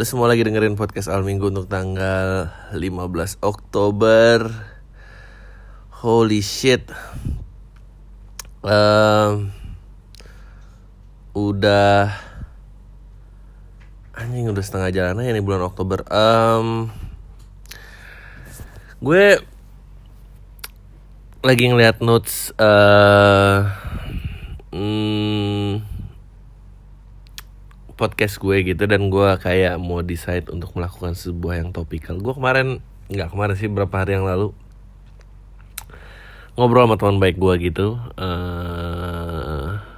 Lu semua lagi dengerin podcast Al Minggu untuk tanggal 15 Oktober. Holy shit. Um, Udah Anjing udah setengah jalan aja nih bulan Oktober. Um, Gue Lagi ngeliat notes uh, hmm, podcast gue gitu dan gue kayak mau decide untuk melakukan sebuah yang topikal gue kemarin nggak kemarin sih berapa hari yang lalu ngobrol sama teman baik gue gitu uh,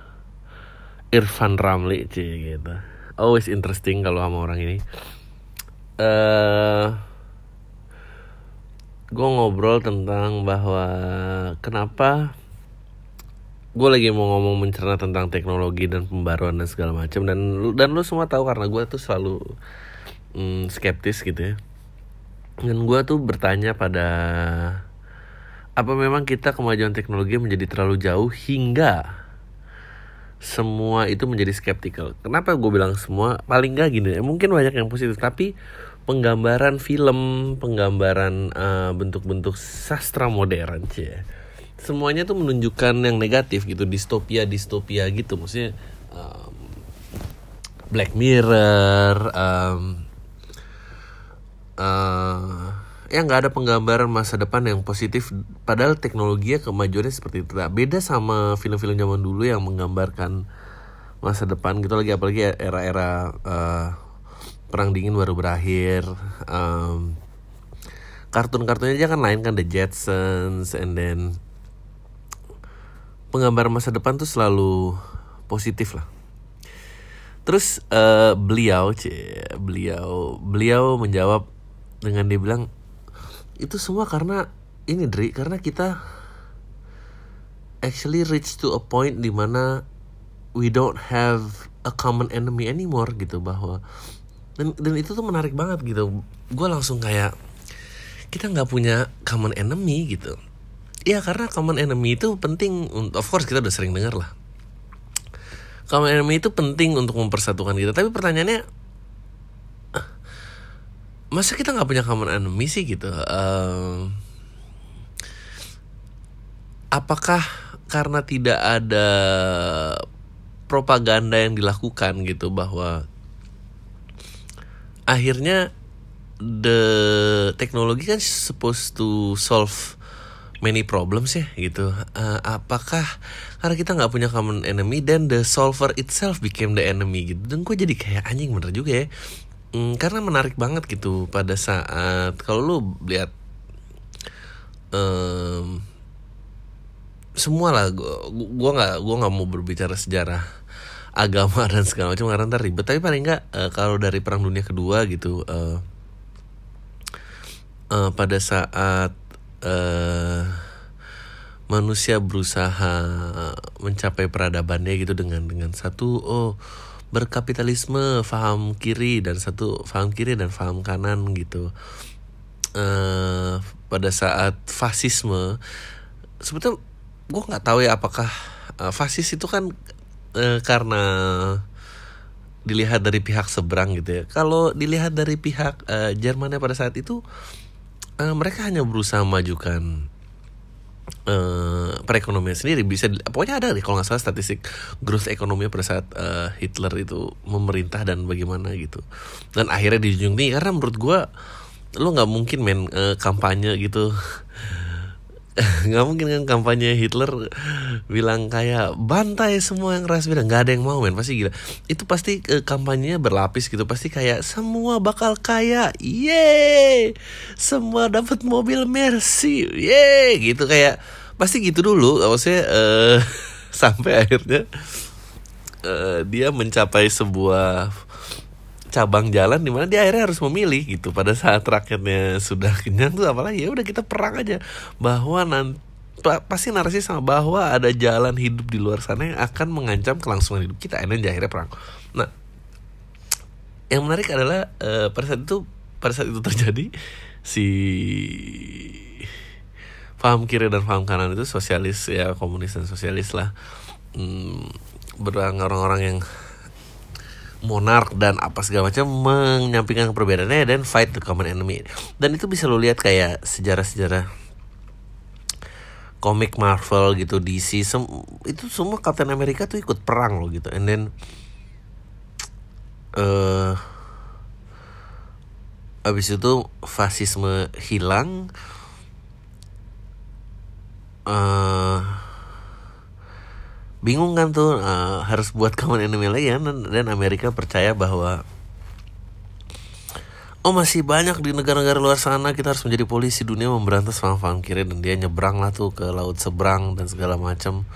Irfan Ramli cie gitu. Always interesting kalau sama orang ini. Uh, gue ngobrol tentang bahwa kenapa gue lagi mau ngomong mencerna tentang teknologi dan pembaruan dan segala macam dan dan lu semua tahu karena gue tuh selalu mm, skeptis gitu ya. Dan gue tuh bertanya pada apa memang kita kemajuan teknologi menjadi terlalu jauh hingga semua itu menjadi skeptical kenapa gue bilang semua? Paling gak gini ya mungkin banyak yang positif tapi penggambaran film penggambaran uh, bentuk-bentuk sastra modern cie semuanya tuh menunjukkan yang negatif gitu distopia distopia gitu. Maksudnya um, Black Mirror um, uh, ya nggak ada penggambaran masa depan yang positif. Padahal teknologinya kemajuannya seperti itu. Nah, beda sama film-film zaman dulu yang menggambarkan masa depan gitu. Lagi apalagi era-era uh, perang dingin baru berakhir. Um, kartun-kartunnya aja kan lain kan The Jetsons and then penggambaran masa depan tuh selalu positif lah. Terus uh, beliau, cie, beliau, beliau menjawab dengan dia bilang itu semua karena ini Dri, karena kita actually reach to a point di mana we don't have a common enemy anymore gitu bahwa dan dan itu tuh menarik banget gitu. Gue langsung kayak kita nggak punya common enemy gitu Ya karena common enemy itu penting Of course kita udah sering dengar lah. Common enemy itu penting untuk mempersatukan kita. Tapi pertanyaannya Masa kita gak punya common enemy sih gitu? Uh, Apakah karena tidak ada propaganda yang dilakukan gitu bahwa akhirnya the teknologi kan supposed to solve many problems ya gitu. Uh, apakah karena kita nggak punya common enemy dan the solver itself became the enemy gitu. Dan gue jadi kayak anjing bener juga ya. Hmm, karena menarik banget gitu pada saat kalau lu lihat um, semua lah gue nggak gue nggak mau berbicara sejarah agama dan segala macam karena ntar ribet tapi paling nggak uh, kalau dari perang dunia kedua gitu uh, uh, pada saat uh, manusia berusaha mencapai peradabannya gitu dengan dengan satu oh berkapitalisme faham kiri dan satu faham kiri dan faham kanan gitu. Uh, pada saat fasisme sebetulnya gue nggak tahu ya apakah uh, fasis itu kan uh, karena dilihat dari pihak seberang gitu ya. Kalau dilihat dari pihak uh, Jermannya pada saat itu mereka hanya berusaha memajukan uh, perekonomian sendiri. Bisa pokoknya ada deh kalau nggak salah statistik growth ekonomi pada saat uh, Hitler itu memerintah dan bagaimana gitu. Dan akhirnya dijunjung tinggi. Karena menurut gue lo nggak mungkin main uh, kampanye gitu nggak mungkin kan kampanye Hitler bilang kayak bantai semua yang ras bilang nggak ada yang mau men. Pasti gila. Itu pasti eh, kampanyenya berlapis gitu. Pasti kayak semua bakal kaya. Ye semua dapat mobil Mercy. Ye gitu kayak pasti gitu dulu. Maksudnya uh, sampai akhirnya uh, dia mencapai sebuah cabang jalan di mana dia akhirnya harus memilih gitu pada saat rakyatnya sudah kenyang tuh apalagi ya udah kita perang aja. Bahwa nanti pasti narasi sama bahwa ada jalan hidup di luar sana yang akan mengancam kelangsungan hidup kita. Dan akhirnya perang. Nah yang menarik adalah uh, pada saat itu pada saat itu terjadi si paham kiri dan paham kanan itu sosialis ya komunis dan sosialis lah hmm, orang-orang yang monark dan apa segala macam menyampingkan perbedaannya dan fight the common enemy. Dan itu bisa lo lihat kayak sejarah-sejarah komik Marvel gitu DC sem itu semua Captain America tuh ikut perang loh gitu. And then uh, abis itu fasisme hilang uh, bingung kan tuh uh, harus buat common enemy ya dan, dan Amerika percaya bahwa oh masih banyak di negara-negara luar sana kita harus menjadi polisi dunia memberantas faham-faham kiri dan dia nyebrang lah tuh ke laut seberang dan segala macam.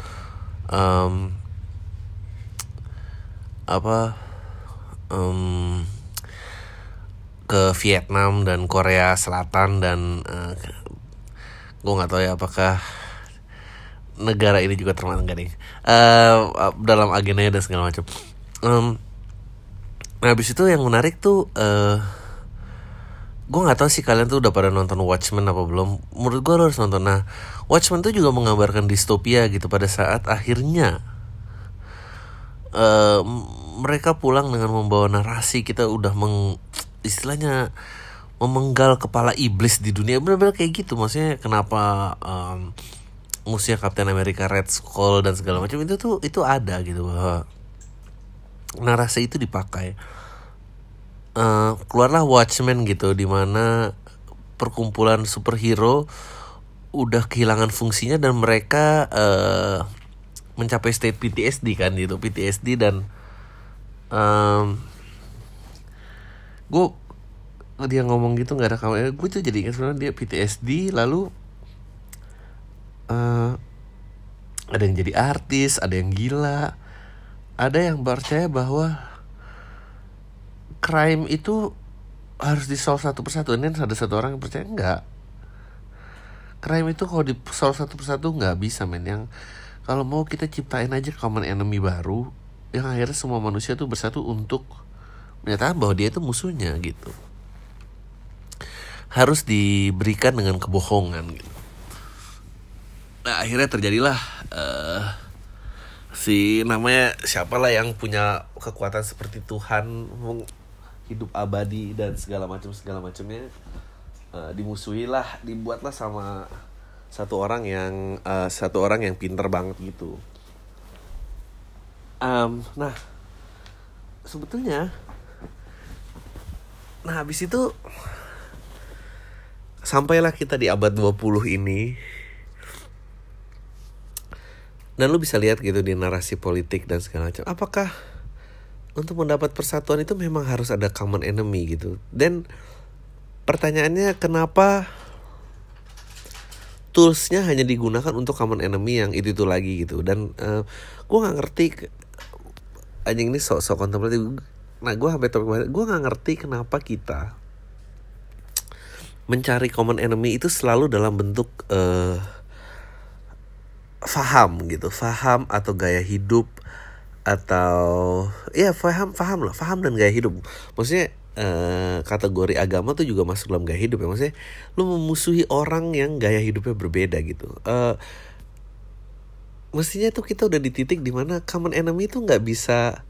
Um, apa um, ke Vietnam dan Korea Selatan dan uh, gue nggak tahu ya apakah negara ini juga termasuk enggak nih uh, dalam agendanya dan segala macam. Um, nah habis itu yang menarik tuh uh, gue nggak tahu sih kalian tuh udah pada nonton Watchmen apa belum. Menurut gue harus nonton. Nah Watchmen tuh juga menggambarkan distopia gitu pada saat akhirnya uh, mereka pulang dengan membawa narasi kita udah meng istilahnya memenggal kepala iblis di dunia. Benar-benar kayak gitu. Maksudnya kenapa um, musuhnya Captain America Red Skull dan segala macam itu tuh itu ada gitu. Bahwa narasi itu dipakai. Uh, keluarlah Watchmen gitu di mana perkumpulan superhero udah kehilangan fungsinya dan mereka uh, mencapai state PTSD kan gitu PTSD dan um, gue dia ngomong gitu nggak ada kamera gue tuh jadi ingat sebenarnya dia PTSD lalu uh, ada yang jadi artis ada yang gila. Ada yang percaya bahwa crime itu harus di solve satu persatu. Ini ada satu orang yang percaya enggak. Crime itu kalau di solve satu persatu nggak bisa men. Yang kalau mau kita ciptain aja common enemy baru yang akhirnya semua manusia tuh bersatu untuk menyatakan bahwa dia itu musuhnya gitu. Harus diberikan dengan kebohongan gitu nah akhirnya terjadilah uh, si namanya siapa lah yang punya kekuatan seperti Tuhan hidup abadi dan segala macam segala macamnya uh, dimusuhi lah dibuatlah sama satu orang yang uh, satu orang yang pinter banget gitu. Um, nah sebetulnya nah habis itu sampailah kita di abad 20 ini dan lu bisa lihat gitu di narasi politik dan segala macam. Apakah untuk mendapat persatuan itu memang harus ada common enemy gitu? Dan pertanyaannya kenapa toolsnya hanya digunakan untuk common enemy yang itu itu lagi gitu? Dan uh, gue nggak ngerti anjing ini sok sok kontemplatif. Nah gue sampai topik gue nggak ngerti kenapa kita mencari common enemy itu selalu dalam bentuk uh, faham gitu faham atau gaya hidup atau ya faham faham lah faham dan gaya hidup. Maksudnya uh, kategori agama tuh juga masuk dalam gaya hidup ya. Maksudnya lu memusuhi orang yang gaya hidupnya berbeda gitu. Uh, mestinya tuh kita udah di titik di mana common enemy itu nggak bisa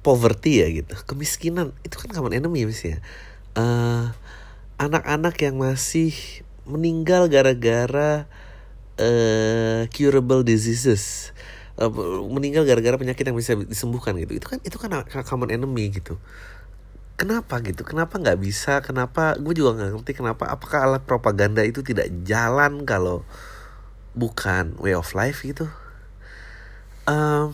poverty ya gitu. Kemiskinan itu kan common enemy mestinya uh, anak-anak yang masih meninggal gara-gara uh, curable diseases. Uh, meninggal gara-gara penyakit yang bisa disembuhkan gitu. Itu kan itu kan common enemy gitu. Kenapa gitu? Kenapa nggak bisa? Kenapa gue juga nggak ngerti kenapa apakah alat propaganda itu tidak jalan kalau bukan way of life gitu? Um,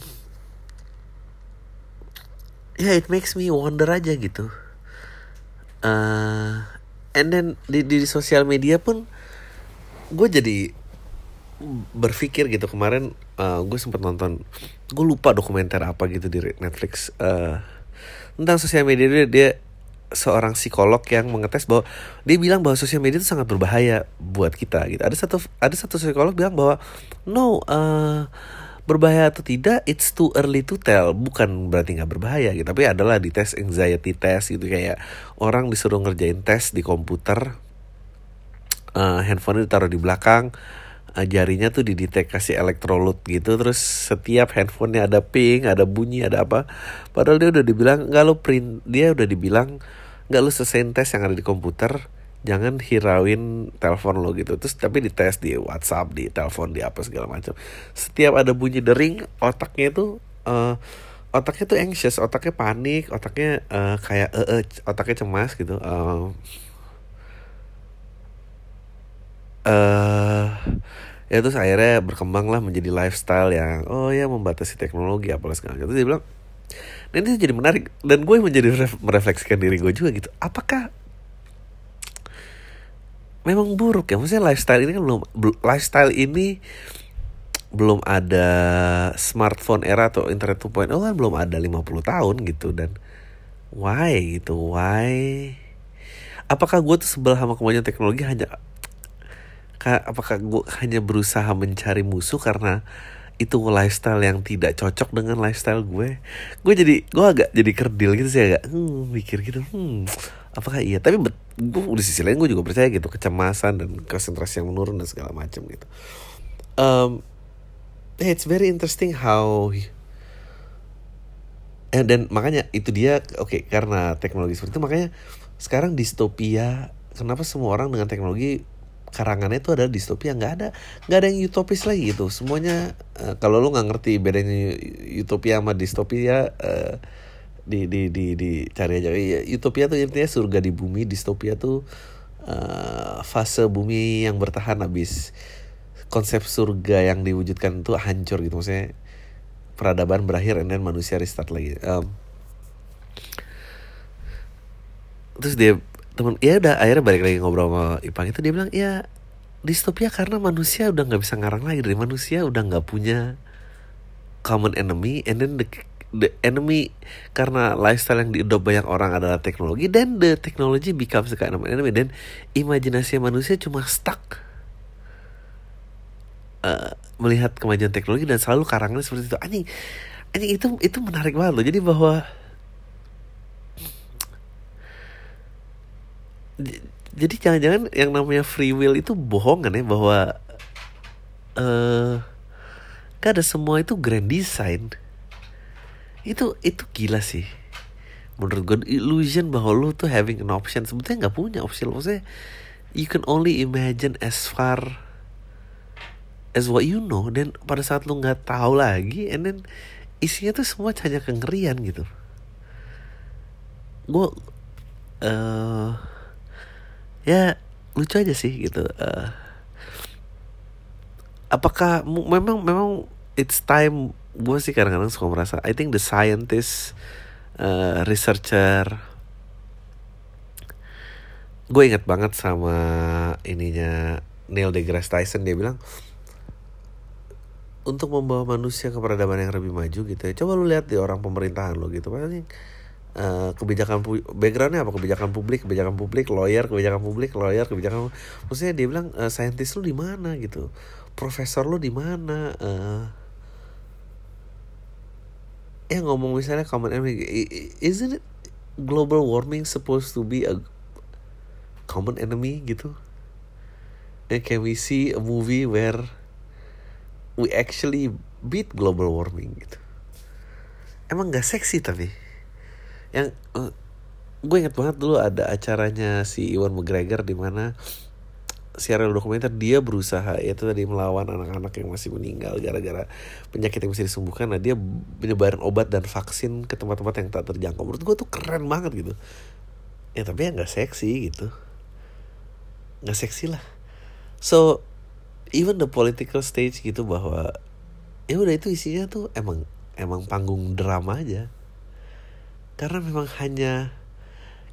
ya yeah, it makes me wonder aja gitu. Uh, and then di di sosial media pun gue jadi berpikir gitu. Kemarin uh, gue sempat nonton gue lupa dokumenter apa gitu di Netflix. Uh, tentang sosial media dia, dia seorang psikolog yang mengetes bahwa dia bilang bahwa sosial media itu sangat berbahaya buat kita gitu. Ada satu ada satu psikolog bilang bahwa no uh, berbahaya atau tidak it's too early to tell. Bukan berarti nggak berbahaya gitu tapi adalah di tes anxiety test gitu. Kayak orang disuruh ngerjain tes di komputer uh, handphone ditaruh di belakang jarinya tuh dideteksi elektrolit gitu terus setiap handphonenya ada ping ada bunyi ada apa. Padahal dia udah dibilang nggak lo print dia udah dibilang nggak lo selesai tes yang ada di komputer jangan hirauin telepon lo gitu. Terus tapi dites di WhatsApp di telepon di apa segala macam. Setiap ada bunyi dering otaknya itu uh, otaknya tuh anxious otaknya panik otaknya uh, kayak uh, uh, otaknya cemas gitu. Uh, uh, ya terus akhirnya berkembang lah menjadi lifestyle yang oh ya membatasi teknologi apalah segala macam. Terus dia bilang dan itu jadi menarik. Dan gue menjadi merefleksikan diri gue juga gitu. Apakah memang buruk ya? Maksudnya lifestyle ini kan belum lifestyle ini belum ada smartphone era atau internet 2.0 kan belum ada 50 tahun gitu. Dan why gitu? Why? Apakah gue tuh sebel sama kemajuan teknologi hanya apakah gue hanya berusaha mencari musuh karena itu lifestyle yang tidak cocok dengan lifestyle gue? Gue jadi gue agak jadi kerdil gitu sih agak hmm, mikir gitu hmm apakah iya? Tapi gue di sisi lain gue juga percaya gitu kecemasan dan konsentrasi yang menurun dan segala macam gitu. Um, it's very interesting how eh, dan makanya itu dia oke okay, karena teknologi seperti itu makanya sekarang distopia kenapa semua orang dengan teknologi karangannya itu ada distopia nggak ada nggak ada yang utopis lagi gitu. Semuanya uh, kalau lu nggak ngerti bedanya utopia sama distopia uh, di di di di cari aja. Ya, utopia tuh intinya surga di bumi distopia tuh uh, fase bumi yang bertahan habis. Konsep surga yang diwujudkan itu hancur gitu maksudnya peradaban berakhir dan manusia restart lagi. Um, terus dia temen ya udah akhirnya balik lagi ngobrol sama Ipang itu dia bilang ya distopia karena manusia udah nggak bisa ngarang lagi dari manusia udah nggak punya common enemy and then the the enemy karena lifestyle yang diadopt banyak orang adalah teknologi dan the technology becomes the kind enemy dan imajinasi manusia cuma stuck. Uh, melihat kemajuan teknologi dan selalu karangan seperti itu. Anjing anjing itu itu menarik banget loh. Jadi bahwa jadi jangan-jangan yang namanya free will itu bohongan ya bahwa eh uh, ada semua itu grand design. Itu itu gila sih. Menurut gue illusion bahwa lu tuh having an option. Sebetulnya nggak punya option. Maksudnya you can only imagine as far as what you know. Dan pada saat lu nggak tahu lagi and then isinya tuh semua hanya kengerian gitu. Gue uh, ya lucu aja sih gitu uh, apakah memang memang it's time gue sih kadang-kadang suka merasa I think the scientist uh, researcher gue inget banget sama ininya Neil deGrasse Tyson dia bilang untuk membawa manusia ke peradaban yang lebih maju gitu ya coba lu lihat di orang pemerintahan lo gitu paling uh, kebijakan backgroundnya apa? Kebijakan publik kebijakan publik lawyer kebijakan publik lawyer kebijakan maksudnya dia bilang uh, saintis lu di mana gitu? Profesor lu di mana? Uh, ya ngomong misalnya common enemy isn't it global warming supposed to be a common enemy gitu? And can we see a movie where we actually beat global warming gitu? Emang gak seksi tapi yang uh, gue inget banget dulu ada acaranya si Iwan McGregor di mana serial dokumenter dia berusaha itu tadi melawan anak-anak yang masih meninggal gara-gara penyakit yang bisa disembuhkan. Nah dia menyebarin obat dan vaksin ke tempat-tempat yang tak terjangkau. Menurut gue tuh keren banget gitu. Ya tapi ya nggak seksi gitu. Nggak seksi lah. So even the political stage gitu bahwa ya udah itu isinya tuh emang emang panggung drama aja karena memang hanya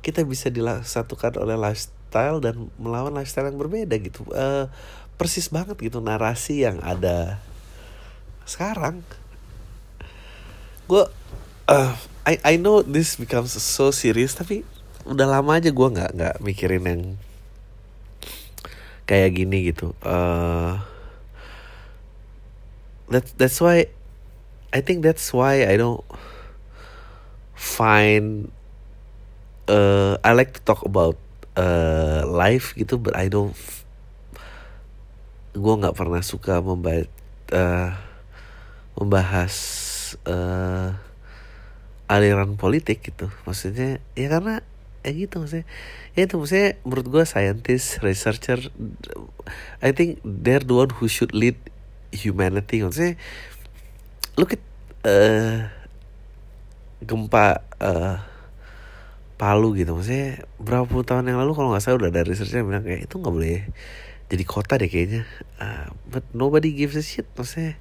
kita bisa disatukan oleh lifestyle dan melawan lifestyle yang berbeda gitu. Uh, persis banget gitu narasi yang ada sekarang. Gue uh, I I know this becomes so serious tapi udah lama aja gue nggak nggak mikirin yang kayak gini gitu. Uh, that that's why I think that's why I don't find uh, I like to talk about uh, live gitu but I don't gue nggak pernah suka membaca uh, membahas uh, aliran politik gitu. Maksudnya ya karena ya gitu maksudnya. Ya itu maksudnya menurut gue scientist researcher I think they're the one who should lead humanity. Maksudnya look at uh, gempa uh, Palu gitu. Maksudnya berapa puluh tahun yang lalu kalau nggak salah udah ada researchnya bilang kayak itu nggak boleh jadi kota deh kayaknya. Uh, but nobody gives a shit. Maksudnya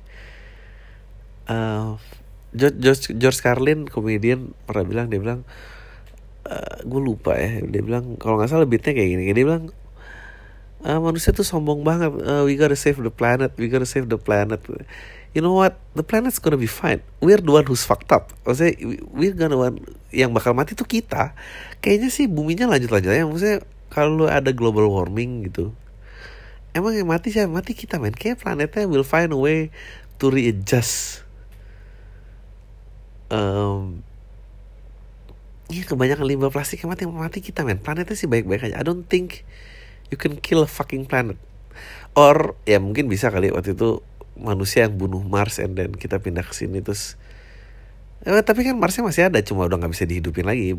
uh, George, George, George Carlin komedian pernah bilang dia bilang uh, gue lupa ya dia bilang kalau nggak salah beatnya kayak gini dia bilang uh, manusia tuh sombong banget uh, we gotta save the planet we gotta save the planet you know what? The planet's gonna be fine. We're the one who's fucked up. Maksudnya we're gonna one yang bakal mati tuh kita. Kayaknya sih buminya lanjut lanjut ya maksudnya kalau ada global warming gitu emang yang mati siapa? Mati kita men. Kayak planetnya will find a way to readjust. Um, Iya kebanyakan limbah plastik yang mati mati kita men. Planetnya sih baik-baik aja. I don't think you can kill a fucking planet. Or ya mungkin bisa kali waktu itu manusia yang bunuh Mars and then kita pindah ke sini terus eh, tapi kan Marsnya masih ada cuma udah nggak bisa dihidupin lagi.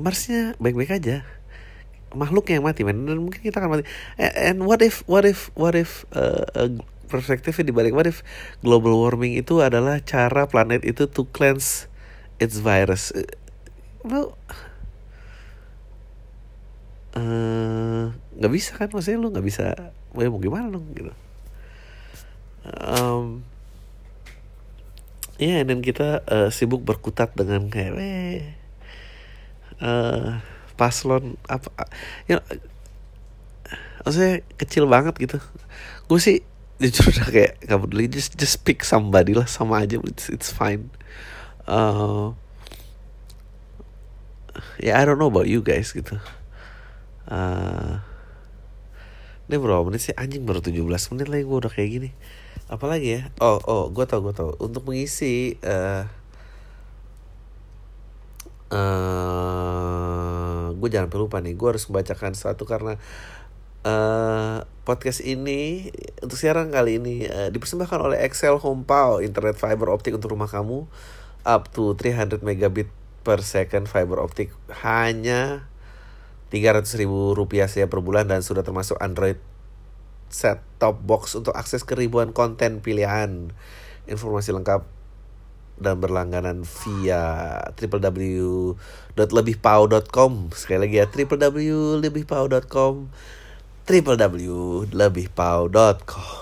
Marsnya baik-baik aja. Makhluk yang mati man dan mungkin kita akan mati. And what if what if what if uh, uh, perspektifnya dibalik? What if global warming itu adalah cara planet itu to cleanse its virus? Well eh, nggak uh, bisa kan? Maksudnya lu nggak bisa ya mau gimana dong gitu um, ya yeah, dan kita uh, sibuk berkutat dengan kayak eh, uh, paslon apa ya maksudnya kecil banget gitu. Gue sih jujur udah kayak gak peduli just just pick somebody lah sama aja it's it's fine. Uh, ya yeah, I don't know about you guys gitu. Uh, ini berapa menit sih? Anjing baru 17 menit lagi gue udah kayak gini apalagi ya? Oh oh gue tau gue tau. Untuk mengisi uh, uh, gue jangan lupa nih. Gue harus membacakan satu karena uh, podcast ini untuk siaran kali ini uh, dipersembahkan oleh Excel Homepao internet fiber optik untuk rumah kamu. Up to 300 megabit per second fiber optik. Hanya 300 ribu rupiah saja per bulan dan sudah termasuk Android set top box untuk akses ke ribuan konten pilihan. Informasi lengkap dan berlangganan via www.lebihpau.com sekali lagi ya www.lebihpau.com www.lebihpau.com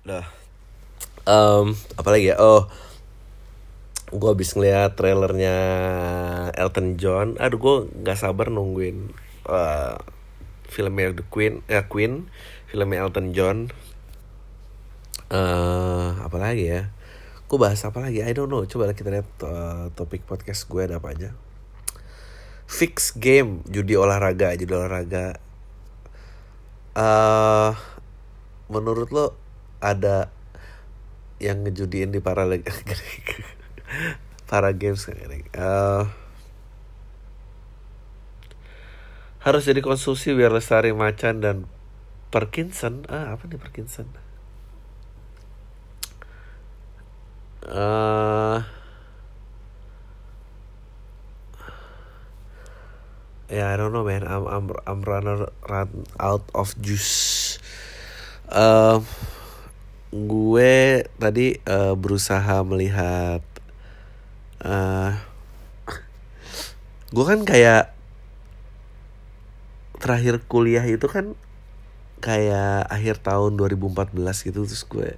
Nah, um, apalagi ya? Oh, gue habis ngeliat trailernya Elton John. Aduh, gue nggak sabar nungguin uh, filmnya The Queen, ya Queen, filmnya Elton John. Uh, apa lagi ya? Gue bahas apa lagi? I don't know. Coba kita lihat uh, topik podcast gue ada apa aja fix game judi olahraga judi olahraga uh, menurut lo ada yang ngejudiin di para para games uh, harus jadi konsumsi biar lestari macan dan Parkinson. Ah apa nih Parkinson? Uh, yeah I don't know man. I'm I'm I'm runner run out of juice. Uh, gue tadi uh, berusaha melihat uh, gue kan kayak terakhir kuliah itu kan kayak akhir tahun 2014 gitu terus gue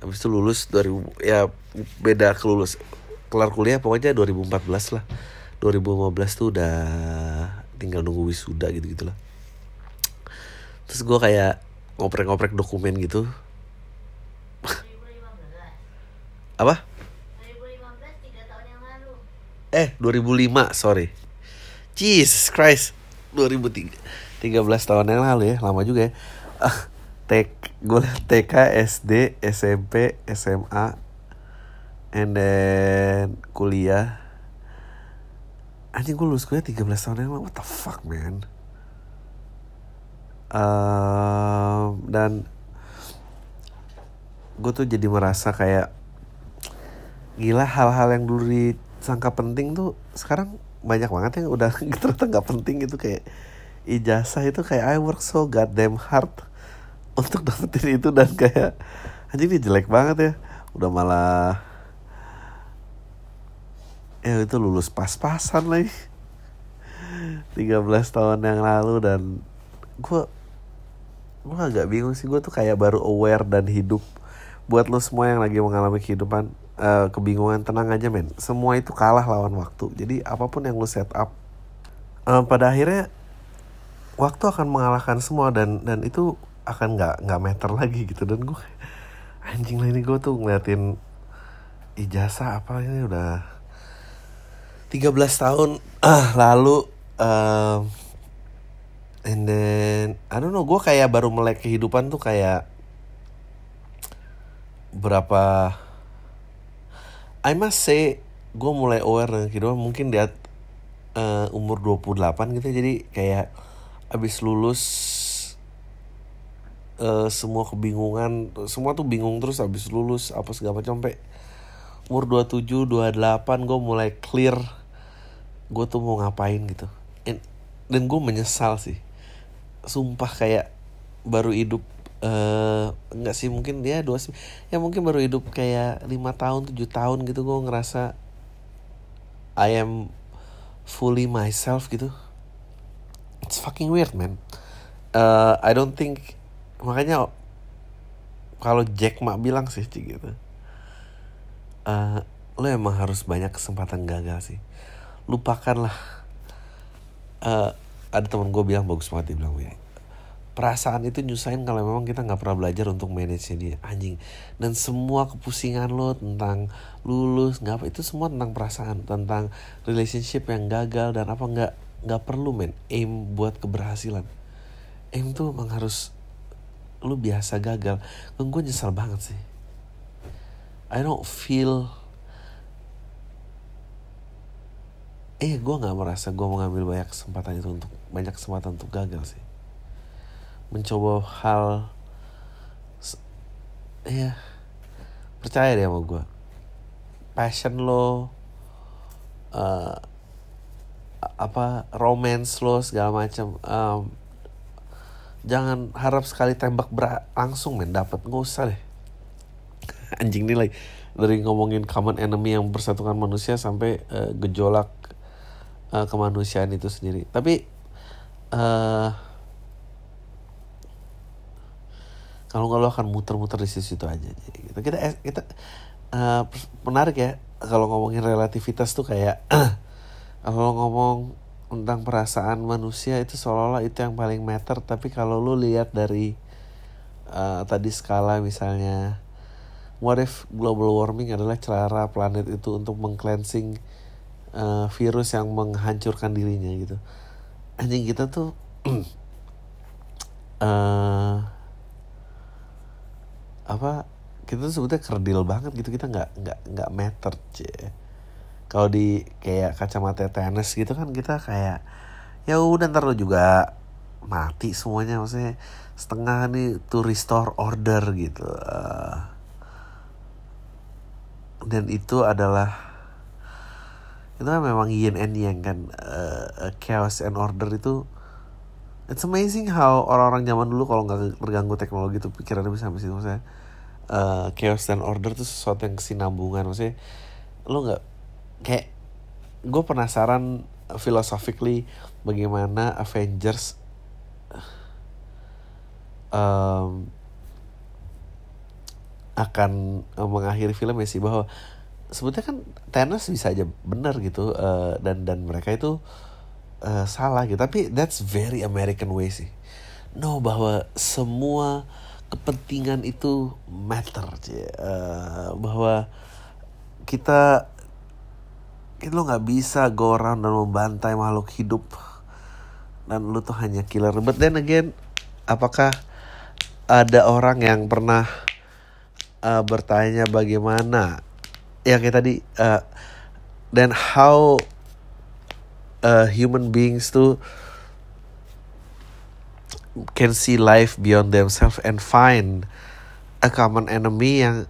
habis itu lulus 2000 ya beda kelulus kelar kuliah pokoknya 2014 lah. 2015 tuh udah tinggal nunggu wisuda gitu gitulah. Terus gue kayak ngoprek-ngoprek dokumen gitu. Apa? 2015, eh 2005 sorry. Jesus Christ 2003 13 tahun yang lalu ya lama juga ya. Uh, tek gue TK SD SMP SMA and then kuliah. Anjing gue lulus kuliah 13 tahun yang lalu. What the fuck man? Uh, dan gue tuh jadi merasa kayak gila hal-hal yang dulu disangka penting tuh sekarang banyak banget yang udah ternyata nggak penting gitu kayak ijazah itu kayak I work so goddamn hard untuk dapetin itu. Dan kayak anjing ini jelek banget ya. Udah malah ya itu lulus pas-pasan lagi. 13 tahun yang lalu dan gue gue agak bingung sih. Gue tuh kayak baru aware dan hidup. Buat lo semua yang lagi mengalami kehidupan uh, kebingungan tenang aja men. Semua itu kalah lawan waktu. Jadi apa pun yang lo set up uh, pada akhirnya waktu akan mengalahkan semua dan dan itu akan nggak nggak meter lagi gitu. Dan gue anjing lah ini gue tuh ngeliatin ijazah apa ini udah 13 tahun ah lalu um, and then I don't know gue kayak baru melek kehidupan tuh kayak berapa I must say gue mulai aware dengan kehidupan mungkin di uh, umur 28 gitu jadi kayak abis lulus uh, semua kebingungan semua tuh bingung terus abis lulus apa segala macam. Sampai umur 27 28 gue mulai clear gue tuh mau ngapain gitu. And, dan gue menyesal sih. Sumpah kayak baru hidup uh, enggak sih mungkin dia dua ya mungkin baru hidup kayak lima tahun tujuh tahun gitu gue ngerasa I am fully myself gitu. It's fucking weird man. Uh, I don't think makanya kalau Jack Ma bilang sih gitu uh, lo emang harus banyak kesempatan gagal sih. Lupakanlah uh, ada teman gue bilang bagus banget dia bilang perasaan itu nyusahin kalau memang kita nggak pernah belajar untuk manage dia. Anjing. Dan semua kepusingan lo tentang lulus nggak apa itu semua tentang perasaan tentang relationship yang gagal dan apa nggak nggak perlu men. Aim buat keberhasilan. Aim tuh emang harus lu biasa gagal. Kan gue nyesal banget sih. I don't feel eh gue nggak merasa gue mau ngambil banyak kesempatan itu untuk banyak kesempatan untuk gagal sih mencoba hal ya percaya deh sama gue passion lo uh, apa romance lo segala macam um, jangan harap sekali tembak ber langsung men. Dapat nggak usah deh. Anjing nilai dari ngomongin common enemy yang bersatukan manusia sampai uh, gejolak uh, kemanusiaan itu sendiri. Tapi uh, kalau nggak lo akan muter-muter di situ aja. Gitu. Kita kita uh, menarik ya kalau ngomongin relativitas tuh kayak kalau ngomong tentang perasaan manusia itu seolah-olah itu yang paling meter tapi kalau lu lihat dari uh, tadi skala misalnya what if global warming adalah cara planet itu untuk mengcleansing uh, virus yang menghancurkan dirinya gitu. Anjing kita tuh uh, apa kita tuh sebetulnya kerdil banget gitu kita nggak nggak nggak meter cie kalau di kayak kacamata tenis gitu kan kita kayak ya udah ntar lo juga mati semuanya maksudnya setengah nih to restore order gitu. Uh, dan itu adalah itu kan memang yin and yang kan uh, chaos and order itu it's amazing how orang-orang zaman dulu kalau nggak terganggu teknologi itu pikirannya bisa sampai situ maksudnya uh, chaos and order itu sesuatu yang kesinambungan. Maksudnya lo nggak kayak gue penasaran philosophically bagaimana Avengers um, akan mengakhiri film ya sih bahwa sebetulnya kan Thanos bisa aja benar gitu uh, dan dan mereka itu uh, salah gitu. Tapi that's very American way sih. No bahwa semua kepentingan itu matter uh, bahwa kita lo nggak bisa go around dan membantai makhluk hidup. Dan lu tuh hanya killer. But then again apakah ada orang yang pernah uh, bertanya bagaimana? Ya kayak tadi uh, then how uh, human beings tuh can see life beyond themselves and find a common enemy yang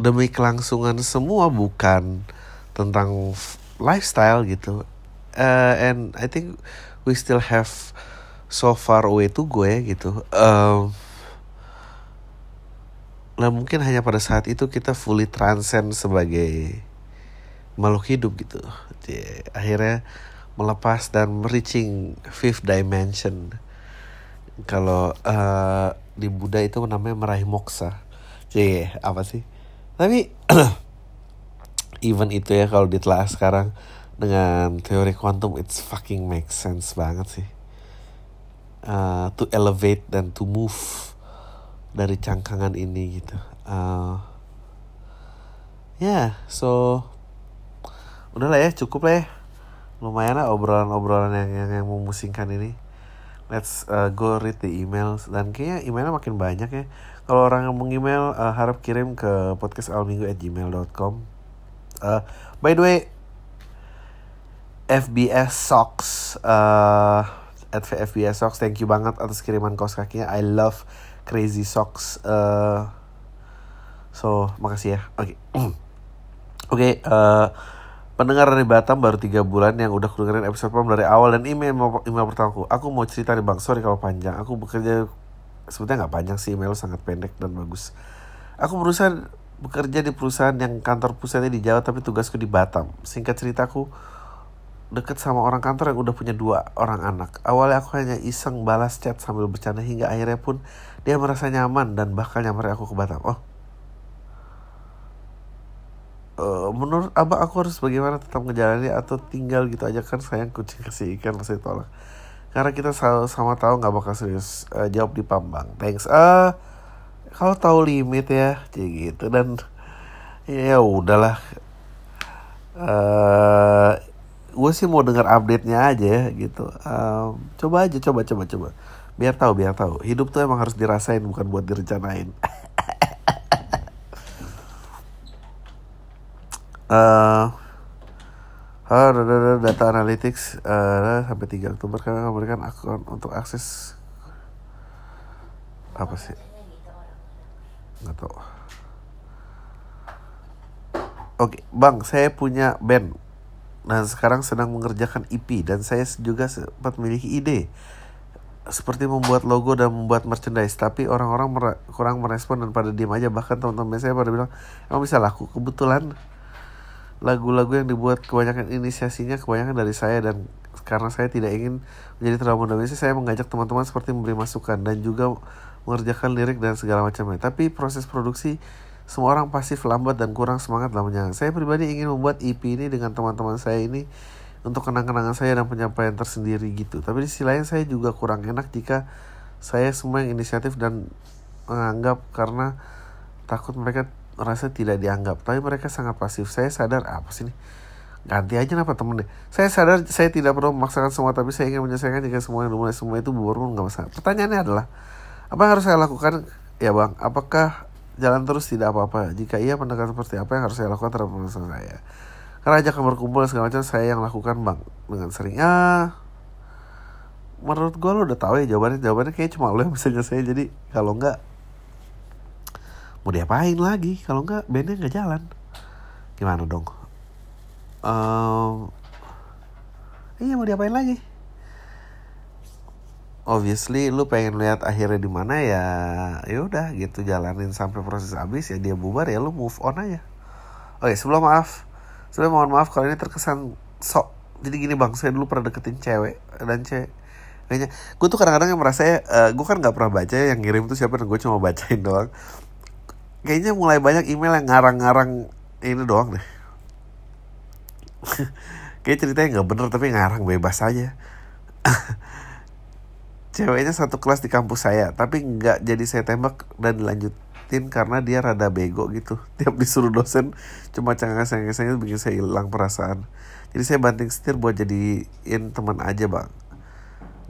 demi kelangsungan semua bukan tentang lifestyle gitu. Uh, and I think we still have so far away to go ya gitu. Um, nah mungkin hanya pada saat itu kita fully transcend sebagai makhluk hidup gitu. Jadi, akhirnya melepas dan reaching fifth dimension kalau uh, di Buddha itu namanya meraih moksa. Jadi apa sih? Tapi even itu ya kalau ditelah sekarang dengan teori kuantum it's fucking make sense banget sih. Uh, to elevate dan to move dari cangkangan ini gitu. Uh, ya yeah, so udahlah ya cukup lah ya. Lumayan lah obrolan-obrolan yang, yang yang memusingkan ini let's uh, go read the emails. Dan kayaknya emailnya makin banyak ya. Kalau orang yang mau email uh, harap kirim ke podcastalminggu@gmail.com uh, by the way FBS Socks uh, at FBS Socks thank you banget atas kiriman kaos kakinya. I love crazy socks uh, so makasih ya. Oke. Okay. oke okay, uh, Pendengar dari Batam baru tiga bulan yang udah dengerin episode pertama dari awal dan email email pertamaku. Aku mau cerita nih bang, sorry kalau panjang. Aku bekerja sebetulnya nggak panjang sih email sangat pendek dan bagus. Aku berusaha bekerja di perusahaan yang kantor pusatnya di Jawa tapi tugasku di Batam. Singkat ceritaku deket sama orang kantor yang udah punya dua orang anak. Awalnya aku hanya iseng balas chat sambil bercanda hingga akhirnya pun dia merasa nyaman dan bahkan nyamperin aku ke Batam. Oh, uh, menurut abang aku harus bagaimana tetap ngejalani atau tinggal gitu aja? Kan sayang kucing kasih ikan masih tolak. Karena kita sama, sama tahu nggak bakal serius uh, jawab di pambang. Thanks. Ah uh, kalau tahu limit ya? Kayak gitu. Dan ya udahlah. Uh, gue sih mau dengar update nya aja gitu. Um, coba aja coba coba coba. Biar tahu biar tahu. Hidup tuh emang harus dirasain bukan buat direncanain uh, data analytics uh, sampai 3 Oktober kami memberikan akun untuk akses apa sih? Nggak tahu. Oke bang saya punya band. Dan sekarang sedang mengerjakan EP dan saya juga sempat memiliki ide. Seperti membuat logo dan membuat merchandise tapi orang-orang mer kurang merespon dan pada diem aja. Bahkan teman-teman saya pada bilang emang bisa laku kebetulan lagu-lagu yang dibuat kebanyakan inisiasinya kebanyakan dari saya dan karena saya tidak ingin menjadi terlalu mendominasi saya mengajak teman-teman seperti memberi masukan dan juga mengerjakan lirik dan segala macamnya. Tapi proses produksi semua orang pasif lambat dan kurang semangat dalam saya pribadi ingin membuat EP ini dengan teman-teman saya ini untuk kenang-kenangan saya dan penyampaian tersendiri gitu. Tapi di sisi lain saya juga kurang enak jika saya semua yang inisiatif dan menganggap karena takut mereka merasa tidak dianggap. Tapi mereka sangat pasif. Saya sadar apa sih ini? Ganti aja apa temen deh? Saya sadar saya tidak perlu memaksakan semua tapi saya ingin menyelesaikan jika semua yang dimulai semua itu pun nggak masalah. Pertanyaannya adalah apa yang harus saya lakukan? Ya bang apakah jalan terus tidak apa-apa? Jika iya pendekatan seperti apa yang harus saya lakukan terhadap masalah saya? Karena ajakan berkumpul segala macam saya yang lakukan bang dengan sering. Ah menurut gue lo udah tahu ya jawabannya. Jawabannya kayak cuma lo yang bisa nyelesain. Jadi kalau enggak mau diapain lagi? Kalau nggak bandnya nggak jalan. Gimana dong? Um, iya mau diapain lagi? Obviously lu pengen lihat akhirnya di mana ya ya udah gitu jalanin sampai proses habis ya dia bubar ya lu move on aja. Oke sebelum maaf sebelum mohon maaf kalau ini terkesan sok jadi gini bang saya dulu pernah deketin cewek dan cewek kayaknya gue tuh kadang-kadang yang merasa uh, eh, gue kan nggak pernah baca yang ngirim tuh siapa dan gue cuma bacain doang kayaknya mulai banyak email yang ngarang-ngarang ini doang deh. Kayak ceritanya nggak bener tapi ngarang bebas aja. Ceweknya satu kelas di kampus saya tapi nggak jadi saya tembak dan dilanjutin karena dia rada bego gitu. Tiap disuruh dosen cuma cengang-cengeng itu bikin saya hilang perasaan. Jadi saya banting setir buat jadiin teman aja bang.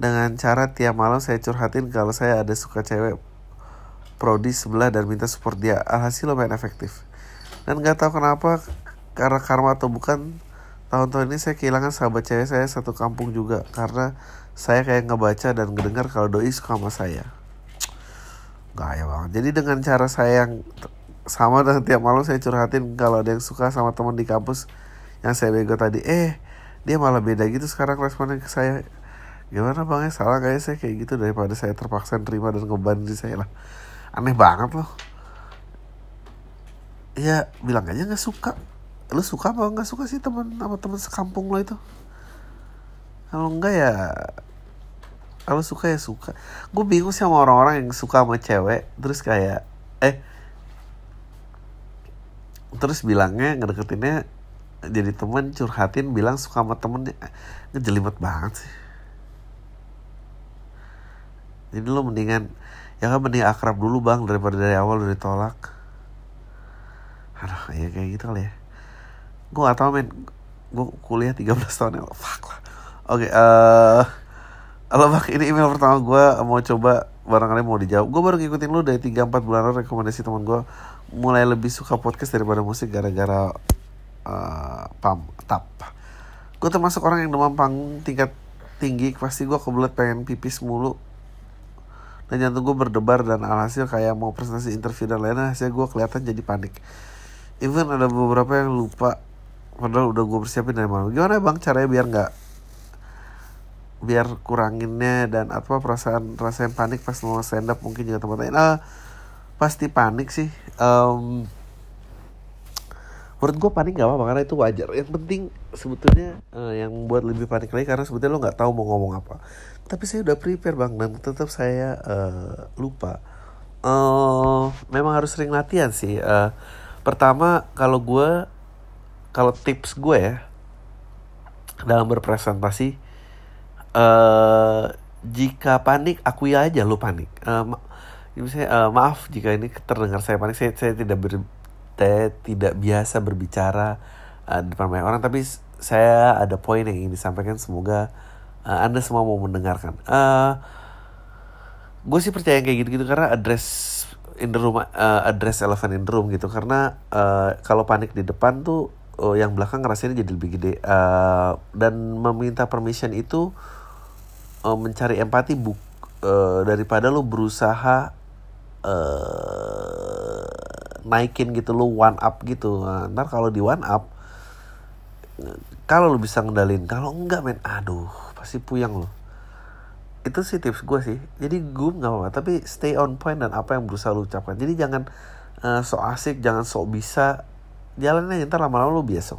Dengan cara tiap malam saya curhatin kalau saya ada suka cewek prodi sebelah dan minta support dia. Alhasil lumayan efektif. Dan nggak tahu kenapa karena karma atau bukan tahun-tahun ini saya kehilangan sahabat cewek saya satu kampung juga. Karena saya kayak ngebaca dan ngedengar kalau doi suka sama saya. Gaya banget. Jadi dengan cara saya yang sama dan tiap malam saya curhatin kalau ada yang suka sama teman di kampus yang saya bego tadi eh dia malah beda gitu sekarang responnya ke saya. Gimana bang? Ya salah kayak saya kayak gitu daripada saya terpaksa terima dan ngeban di saya lah aneh banget loh. Ya bilang aja nggak suka. Lu suka apa nggak suka sih teman sama teman sekampung lo itu? Kalau enggak ya kalau suka ya suka. Gue bingung sih sama orang-orang yang suka sama cewek terus kayak eh terus bilangnya ngedeketinnya jadi temen curhatin bilang suka sama temennya. Ngejelimet banget sih. Jadi lo mendingan ya kan mending akrab dulu bang daripada dari awal udah ditolak. Aduh ya kayak gitu kali ya. Gue gak tau men. Gue kuliah 13 tahun ya fuck lah. Oke okay, uh, eh, bang, ini email pertama gue mau coba barangkali mau dijawab. Gue baru ngikutin lu dari 3-4 bulan rekomendasi teman gue mulai lebih suka podcast daripada musik gara-gara uh, pam tap. Gue termasuk orang yang demam panggung tingkat tinggi, pasti gue kebelet pengen pipis mulu. Dan jantung gue berdebar dan alhasil kayak mau presentasi interview dan lainnya, hasilnya gue kelihatan jadi panik. Even ada beberapa yang lupa, padahal udah gue persiapin dari malam. Gimana bang caranya biar nggak biar kuranginnya dan apa perasaan rasa yang panik pas mau stand up mungkin juga tempat lain ah pasti panik sih um, menurut gue panik gak apa-apa karena itu wajar yang penting sebetulnya uh, yang buat lebih panik lagi karena sebetulnya lo nggak tahu mau ngomong apa tapi saya udah prepare bang dan tetap saya uh, lupa. Uh, memang harus sering latihan sih. Uh, pertama kalau gue kalau tips gue ya dalam berpresentasi uh, jika panik akui aja lo panik. Uh, misalnya uh, maaf jika ini terdengar saya panik. Saya saya tidak ber saya tidak biasa berbicara uh, depan banyak orang. Tapi saya ada poin yang ingin disampaikan. Semoga uh, anda semua mau mendengarkan. Uh, gue sih percaya kayak gitu-gitu karena address in the room uh, address elephant in the room gitu. Karena uh, kalau panik di depan tuh uh, yang belakang ngerasainnya jadi lebih gede. Uh, dan meminta permission itu uh, mencari empati buk uh, daripada lo berusaha uh, naikin gitu lo one up gitu. Nah, ntar kalau di one up kalau lo bisa ngendalin kalau enggak men aduh pasti puyang lo itu sih tips gue sih. Jadi gue nggak apa-apa tapi stay on point dan apa yang berusaha lo ucapkan. Jadi jangan uh, so asik jangan sok bisa. Jalannya ntar lama-lama lo biasa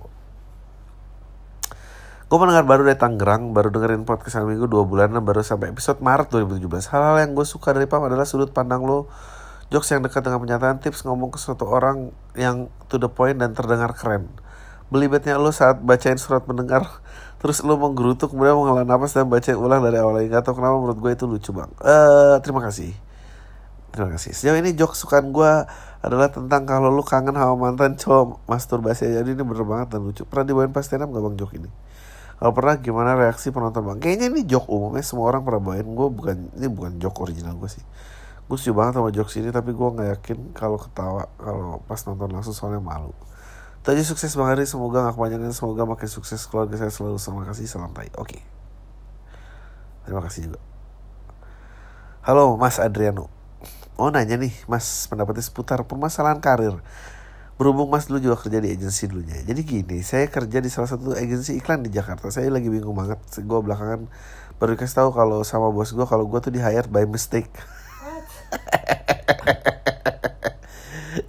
Gue pendengar baru dari Tangerang, baru dengerin podcast hari minggu dua bulan, baru sampai episode Maret 2017. Hal-hal yang gue suka dari Pam adalah sudut pandang lo, jokes yang dekat dengan penyataan, tips ngomong ke suatu orang yang to the point dan terdengar keren. Belibetnya lo saat bacain surat mendengar, terus lo menggerutuk, kemudian menghela nafas dan bacain ulang dari awal lagi. Gak tau kenapa menurut gue itu lucu bang. Uh, terima kasih. Terima kasih. Sejauh ini jokes sukaan gue adalah tentang kalau lu kangen sama mantan cowok masturbasi. Jadi ini bener banget dan lucu. Pernah dibawain pas stand gak bang jok ini? Kalau pernah gimana reaksi penonton bang? Kayaknya ini joke umumnya semua orang pernah bawain. Gue bukan ini bukan joke original gue sih. Gue setuju banget sama jokes ini tapi gue nggak yakin kalau ketawa kalau pas nonton langsung soalnya malu. Tadi sukses Bang Hari, semoga gak kepanjangan, semoga makin sukses keluarga saya selalu sama kasih, salam. Oke. Okay. Terima kasih juga. Halo Mas Adriano. Oh nanya nih Mas pendapatnya seputar permasalahan karir berhubung mas dulu juga kerja di agensi dulunya jadi gini saya kerja di salah satu agensi iklan di Jakarta saya lagi bingung banget gue belakangan baru kasih tahu kalau sama bos gue kalau gue tuh di hire by mistake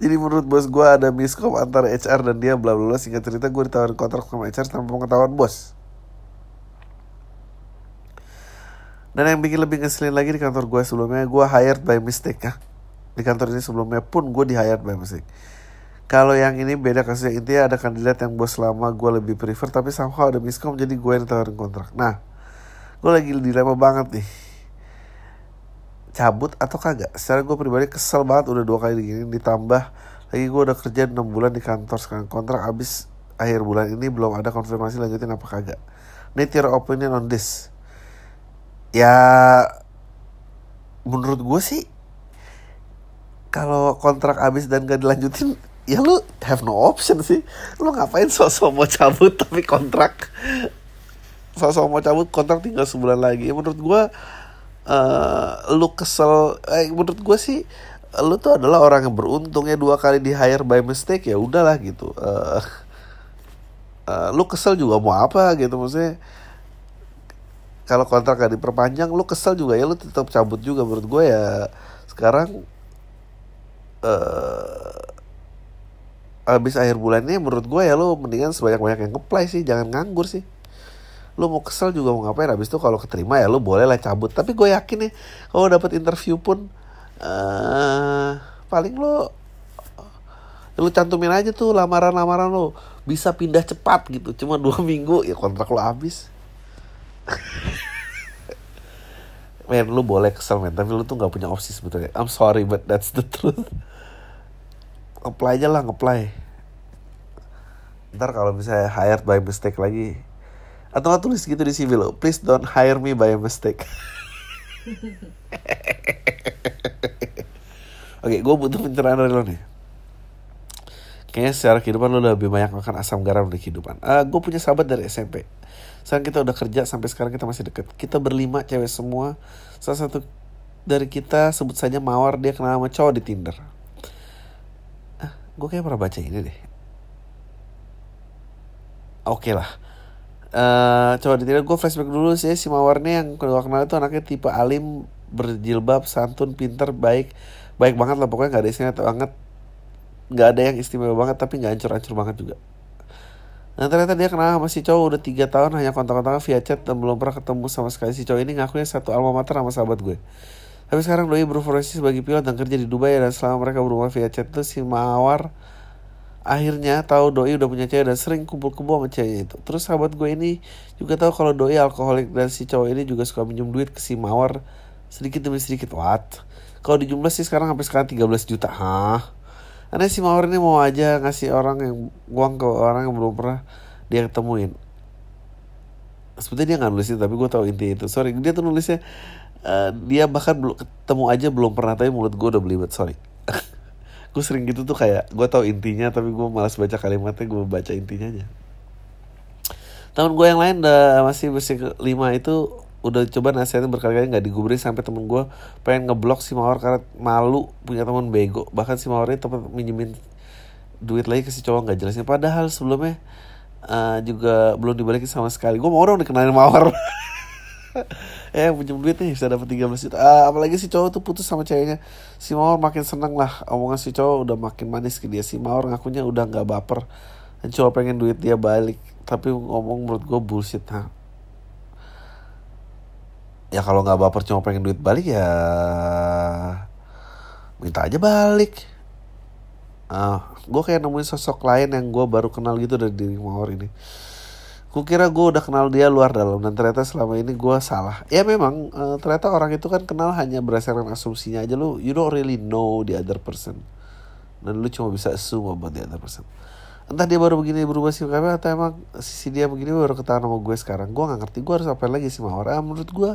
jadi menurut bos gue ada miskom antara HR dan dia bla bla bla. Singkat cerita gue ditawarin kontrak sama HR tanpa pengetahuan bos. Dan yang bikin lebih ngeselin lagi di kantor gue sebelumnya gue hired by mistake ya. Di kantor ini sebelumnya pun gue di hired by mistake. Kalau yang ini beda kasusnya. Intinya ada kandidat yang bos lama gue lebih prefer tapi somehow ada miskom jadi gue yang tawarin kontrak. Nah, gue lagi dilema banget nih. Cabut atau kagak? Secara gue pribadi kesel banget udah dua kali gini ditambah lagi gue udah kerja 6 bulan di kantor sekarang kontrak habis akhir bulan ini belum ada konfirmasi lanjutin apa kagak. Need your opinion on this. Ya menurut gue sih kalau kontrak habis dan gak dilanjutin ya lu have no option sih lu ngapain sosok mau cabut tapi kontrak sosok mau cabut kontrak tinggal sebulan lagi menurut gue uh, lu kesel eh, menurut gue sih lu tuh adalah orang yang beruntung ya dua kali di hire by mistake ya udahlah gitu. Uh, uh, lu kesel juga mau apa gitu maksudnya. Kalau kontrak gak diperpanjang lu kesel juga ya lu tetap cabut juga menurut gue ya. Sekarang uh, habis akhir bulan ini menurut gue ya lu mendingan sebanyak-banyak yang ngeplay sih jangan nganggur sih lu mau kesel juga mau ngapain habis itu kalau keterima ya lu boleh lah cabut. Tapi gue yakin nih kalau dapet interview pun uh, paling lu lu cantumin aja tuh lamaran-lamaran lu. Bisa pindah cepat gitu cuma dua minggu ya kontrak lu habis. Men lu boleh kesel men. Tapi lu tuh nggak punya opsi sebetulnya. I'm sorry but that's the truth. Apply aja lah apply ntar kalau misalnya hired by mistake lagi atau nggak tulis gitu di CV lo please don't hire me by mistake Oke, gue butuh pencerahan dari lo nih. Kayaknya secara kehidupan lo lebih banyak makan asam garam di kehidupan. Uh, ah, gue punya sahabat dari SMP. Sekarang kita udah kerja sampai sekarang kita masih deket. Kita berlima cewek semua. Salah satu dari kita sebut saja Mawar dia kenal sama cowok di Tinder. Ah, gue kayak pernah baca ini deh. Oke okay lah Uh, coba ditiru gue flashback dulu sih si Mawar yang gue kenal itu anaknya tipe alim berjilbab santun pinter baik baik banget lah pokoknya nggak ada istimewa banget. Nggak ada yang istimewa banget tapi nggak hancur-hancur banget juga. Nah ternyata dia kenal sama si cowok udah tiga tahun hanya kontak-kontak via chat dan belum pernah ketemu sama sekali. Si cowok ini ngakunya satu alma mater sama sahabat gue. Tapi sekarang doi berprofesi sebagai pilot dan kerja di Dubai dan selama mereka berumah via chat tuh si Mawar akhirnya tahu doi udah punya cewek dan sering kumpul-kumpul sama ceweknya itu. Terus sahabat gue ini juga tahu kalau doi alkoholik dan si cowok ini juga suka minjem duit ke si Mawar sedikit demi sedikit. What? Kalau di jumlah sih sekarang sampai sekarang 13 juta. Hah? Karena si Mawar ini mau aja ngasih orang yang uang ke orang yang belum pernah dia ketemuin. Sebetulnya dia nggak nulis itu, tapi gue tahu inti itu. Sorry, dia tuh nulisnya uh, dia bahkan belum ketemu aja belum pernah tapi mulut gue udah belibet. Sorry gue sering gitu tuh kayak gue tau intinya tapi gue malas baca kalimatnya gue baca intinya aja. Temen gue yang lain udah masih bersih lima itu udah coba nasihatin berkali-kali nggak digubris sampai temen gue pengen ngeblok si mawar karena malu punya temen bego. Bahkan si mawar ini tempat minjemin duit lagi ke si cowok nggak jelasnya padahal sebelumnya uh, juga belum dibalikin sama sekali. Gue mau dong dikenalin mawar eh pinjam duit nih bisa dapat 13 juta. Uh, apalagi si cowok tuh putus sama ceweknya. Si Mawar makin seneng lah omongan si cowok udah makin manis ke dia. Si Mawar ngakunya udah nggak baper. Dan cowok pengen duit dia balik. Tapi ngomong menurut gue bullshit nah ya kalau nggak baper cuma pengen duit balik ya minta aja balik. Uh, ah, gue kayak nemuin sosok lain yang gue baru kenal gitu dari diri Mawar ini Kukira gue udah kenal dia luar dalam dan ternyata selama ini gue salah. Ya memang uh, ternyata orang itu kan kenal hanya berdasarkan asumsinya aja lu. You don't really know the other person. Dan lu cuma bisa assume about the other person. Entah dia baru begini berubah sih kami atau emang sisi dia begini baru ketahuan sama gue sekarang. Gue nggak ngerti gue harus apa lagi sih sama orang. menurut gue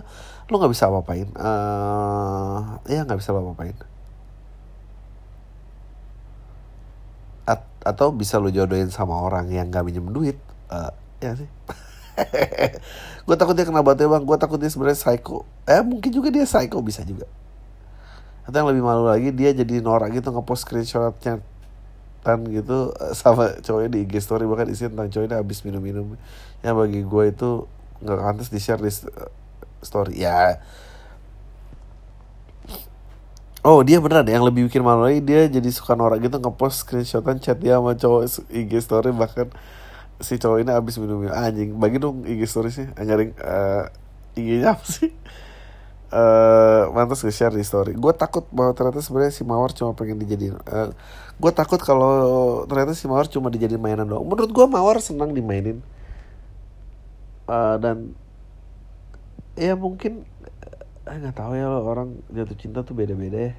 lu nggak bisa apa-apain. Uh, ya nggak bisa apa-apain. At atau bisa lu jodohin sama orang yang gak minjem duit. Uh, ya sih. Gue takut dia kena batu bang. Gue takut dia sebenarnya psycho. Eh mungkin juga dia psycho bisa juga. Atau yang lebih malu lagi dia jadi norak gitu ngepost screenshotnya tan gitu eh, sama cowoknya di IG story. Bahkan isi tentang cowoknya habis minum-minum. Yang bagi gue itu nggak pantas di share di story. Ya. Oh dia beneran yang lebih bikin malu lagi dia jadi suka norak gitu ngepost screenshotan chat dia sama cowok IG story. Bahkan si cowok ini abis minum anjing bagi dong IG storiesnya nyari uh, IG-nya apa sih? Uh, mantas nge-share di story. Gue takut bahwa ternyata sebenarnya si mawar cuma pengen dijadiin uh, gue takut kalau ternyata si mawar cuma dijadiin mainan doang. Menurut gue mawar senang dimainin. Uh, dan ya mungkin nggak tahu ya lo orang jatuh cinta tuh beda-beda ya.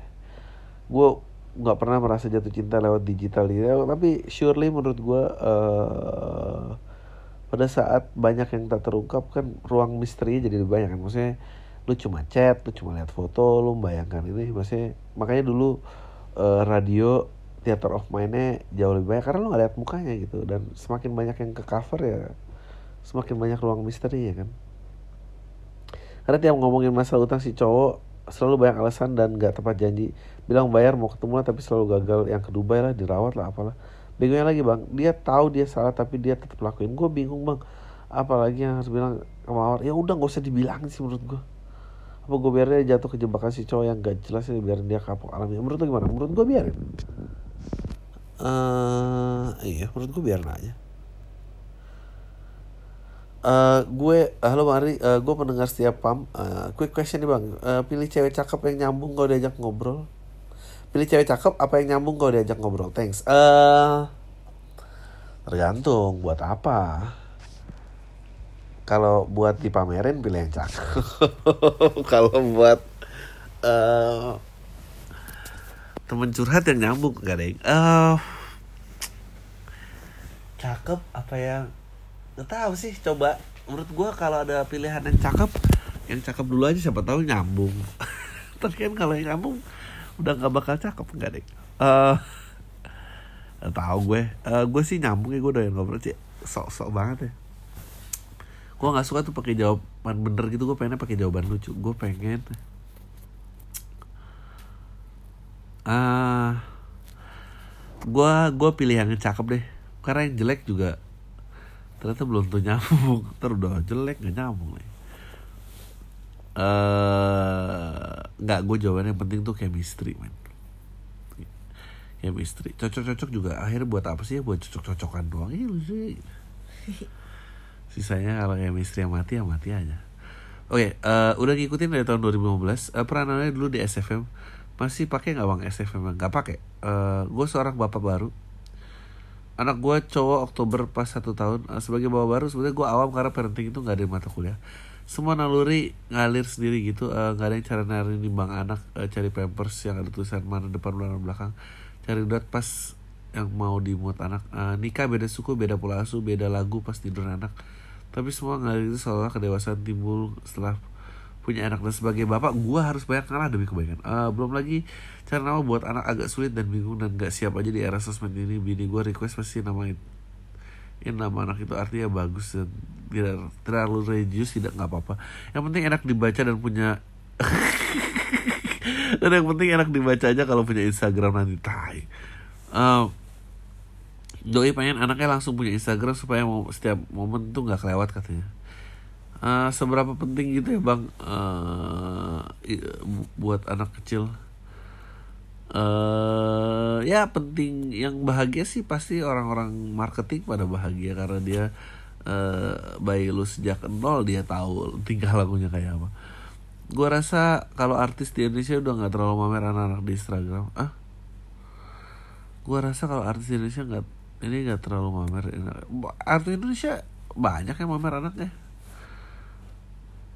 Gue nggak pernah merasa jatuh cinta lewat digital gitu. Tapi surely menurut gue uh, pada saat banyak yang tak terungkap kan ruang misteri jadi lebih banyak kan. Maksudnya lu cuma chat lu cuma lihat foto lu bayangkan ini maksudnya makanya dulu uh, radio theater of mind-nya jauh lebih banyak. Karena lu nggak lihat mukanya gitu. Dan semakin banyak yang ke cover ya semakin banyak ruang misteri ya kan. Karena tiap ngomongin masalah utang si cowok selalu banyak alasan dan gak tepat janji. Bilang bayar mau ketemu lah tapi selalu gagal. Yang ke Dubai lah dirawat lah apalah. Bingungnya lagi bang. Dia tahu dia salah tapi dia tetap lakuin. Gue bingung bang. Apalagi yang harus bilang ke Mawar ya udah nggak usah dibilang sih menurut gue apa gue biarin dia jatuh ke jebakan si cowok yang gak jelas ini biarin dia kapok alami. Menurut lo gimana? Menurut gue biarin. Uh, iya menurut gue biarin aja Uh, gue halo bang Ari, uh, gue pendengar setiap pam. Uh, quick question nih bang, uh, pilih cewek cakep yang nyambung kalau diajak ngobrol. Pilih cewek cakep apa yang nyambung kalau diajak ngobrol? Thanks. Uh, tergantung buat apa. Kalau buat dipamerin pilih yang cakep. kalau buat uh, temen curhat yang nyambung gak yang. Uh, cakep apa yang Gak tahu sih coba. Menurut gue kalau ada pilihan yang cakep yang cakep dulu aja siapa tahu nyambung. Tapi kan kalau yang nyambung udah nggak bakal cakep nggak deh. Uh, tahu gue. Uh, gue sih nyambung ya gue udah ngobrol sih. Sok sok banget ya. Gue nggak suka tuh pakai jawaban bener gitu gue pengennya pakai jawaban lucu. Gue pengen ah uh, gue gue pilih yang cakep deh. Karena yang jelek juga ternyata belum tuh nyambung. Terus udah jelek gak nyambung nih. Eh nggak gue jawabannya yang penting tuh chemistry man chemistry. Cocok-cocok juga. Akhirnya buat apa sih ya? Buat cocok-cocokan doang. Iya sih. Sisanya kalau chemistry yang mati ya mati aja. Oke okay, uh, udah ngikutin dari tahun 2015 uh, peranannya dulu di SFM masih pakai nggak bang? SFM nggak pakai. Uh, gue seorang bapak baru anak gue cowok Oktober pas satu tahun uh, sebagai bawa baru sebenarnya gue awam karena parenting itu nggak ada mata kuliah. Semua naluri ngalir sendiri gitu uh, nggak ada yang cara nari nimbang anak uh, cari pampers yang ada tulisan mana depan belakang belakang. Cari dot pas yang mau dimuat anak. Uh, nikah beda suku beda pola asuh beda lagu pas tidur anak. Tapi semua ngalir itu seolah kedewasaan timbul setelah punya anak. Dan sebagai bapak gue harus banyak ngalah demi kebaikan. Uh, belum lagi cara nama buat anak agak sulit dan bingung dan gak siap aja di era sosmed ini. Bini gue request pasti nama ini nama anak itu artinya bagus dan tidak terlalu religius tidak nggak apa-apa. Yang penting enak dibaca dan punya dan yang penting enak dibaca aja kalau punya Instagram nanti tai. Uh, doi pengen anaknya langsung punya Instagram supaya mau setiap momen tuh nggak kelewat katanya. Uh, seberapa penting gitu ya bang uh, buat anak kecil uh, ya penting yang bahagia sih pasti orang-orang marketing pada bahagia karena dia uh, bayi lu sejak nol dia tahu tingkah lakunya kayak apa. Gue rasa kalau artis di Indonesia udah nggak terlalu mamer anak-anak di Instagram. Ah? Gue rasa kalau artis di Indonesia nggak ini nggak terlalu mamer. Artis Indonesia banyak yang mamer anaknya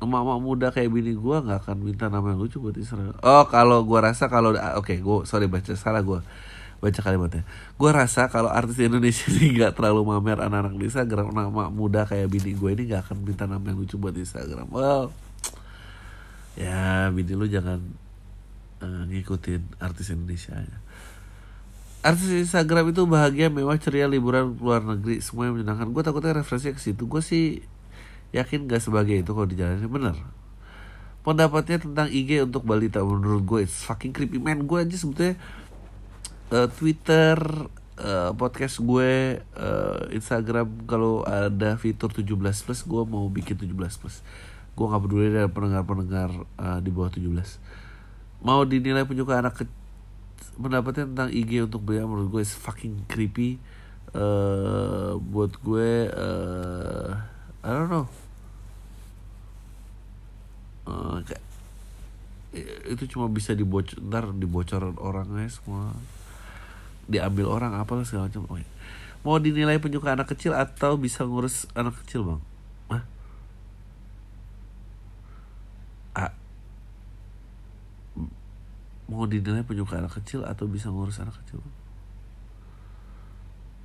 emak-emak muda kayak bini gue nggak akan minta nama yang lucu buat Israel. Oh kalau gue rasa kalau oke okay, gue sorry baca salah gue baca kalimatnya. Gue rasa kalau artis Indonesia ini nggak terlalu mamer anak-anak di Instagram nama muda kayak bini gue ini nggak akan minta nama yang lucu buat Instagram. Well ya bini lu jangan uh, ngikutin artis Indonesia ya. Artis Instagram itu bahagia, mewah, ceria, liburan luar negeri, semuanya menyenangkan. Gue takutnya referensi ke situ. Gue sih yakin gak sebagai itu kalau dijalani? Bener. Pendapatnya tentang IG untuk balita menurut gue it's fucking creepy. Man gue aja sebetulnya uh, Twitter uh, podcast gue uh, Instagram kalau ada fitur 17 plus gue mau bikin 17 plus. Gue nggak peduli dengan pendengar-pendengar uh, di bawah 17 mau dinilai penyuka anak ke pendapatnya tentang IG untuk beli menurut gue is fucking creepy. Uh, buat gue uh, I don't know uh, kayak itu cuma bisa dibocor ntar dibocorin orangnya semua diambil orang apa segala macam oh, ya. mau dinilai penyuka anak kecil atau bisa ngurus anak kecil bang Hah? Ah. mau dinilai penyuka anak kecil atau bisa ngurus anak kecil bang?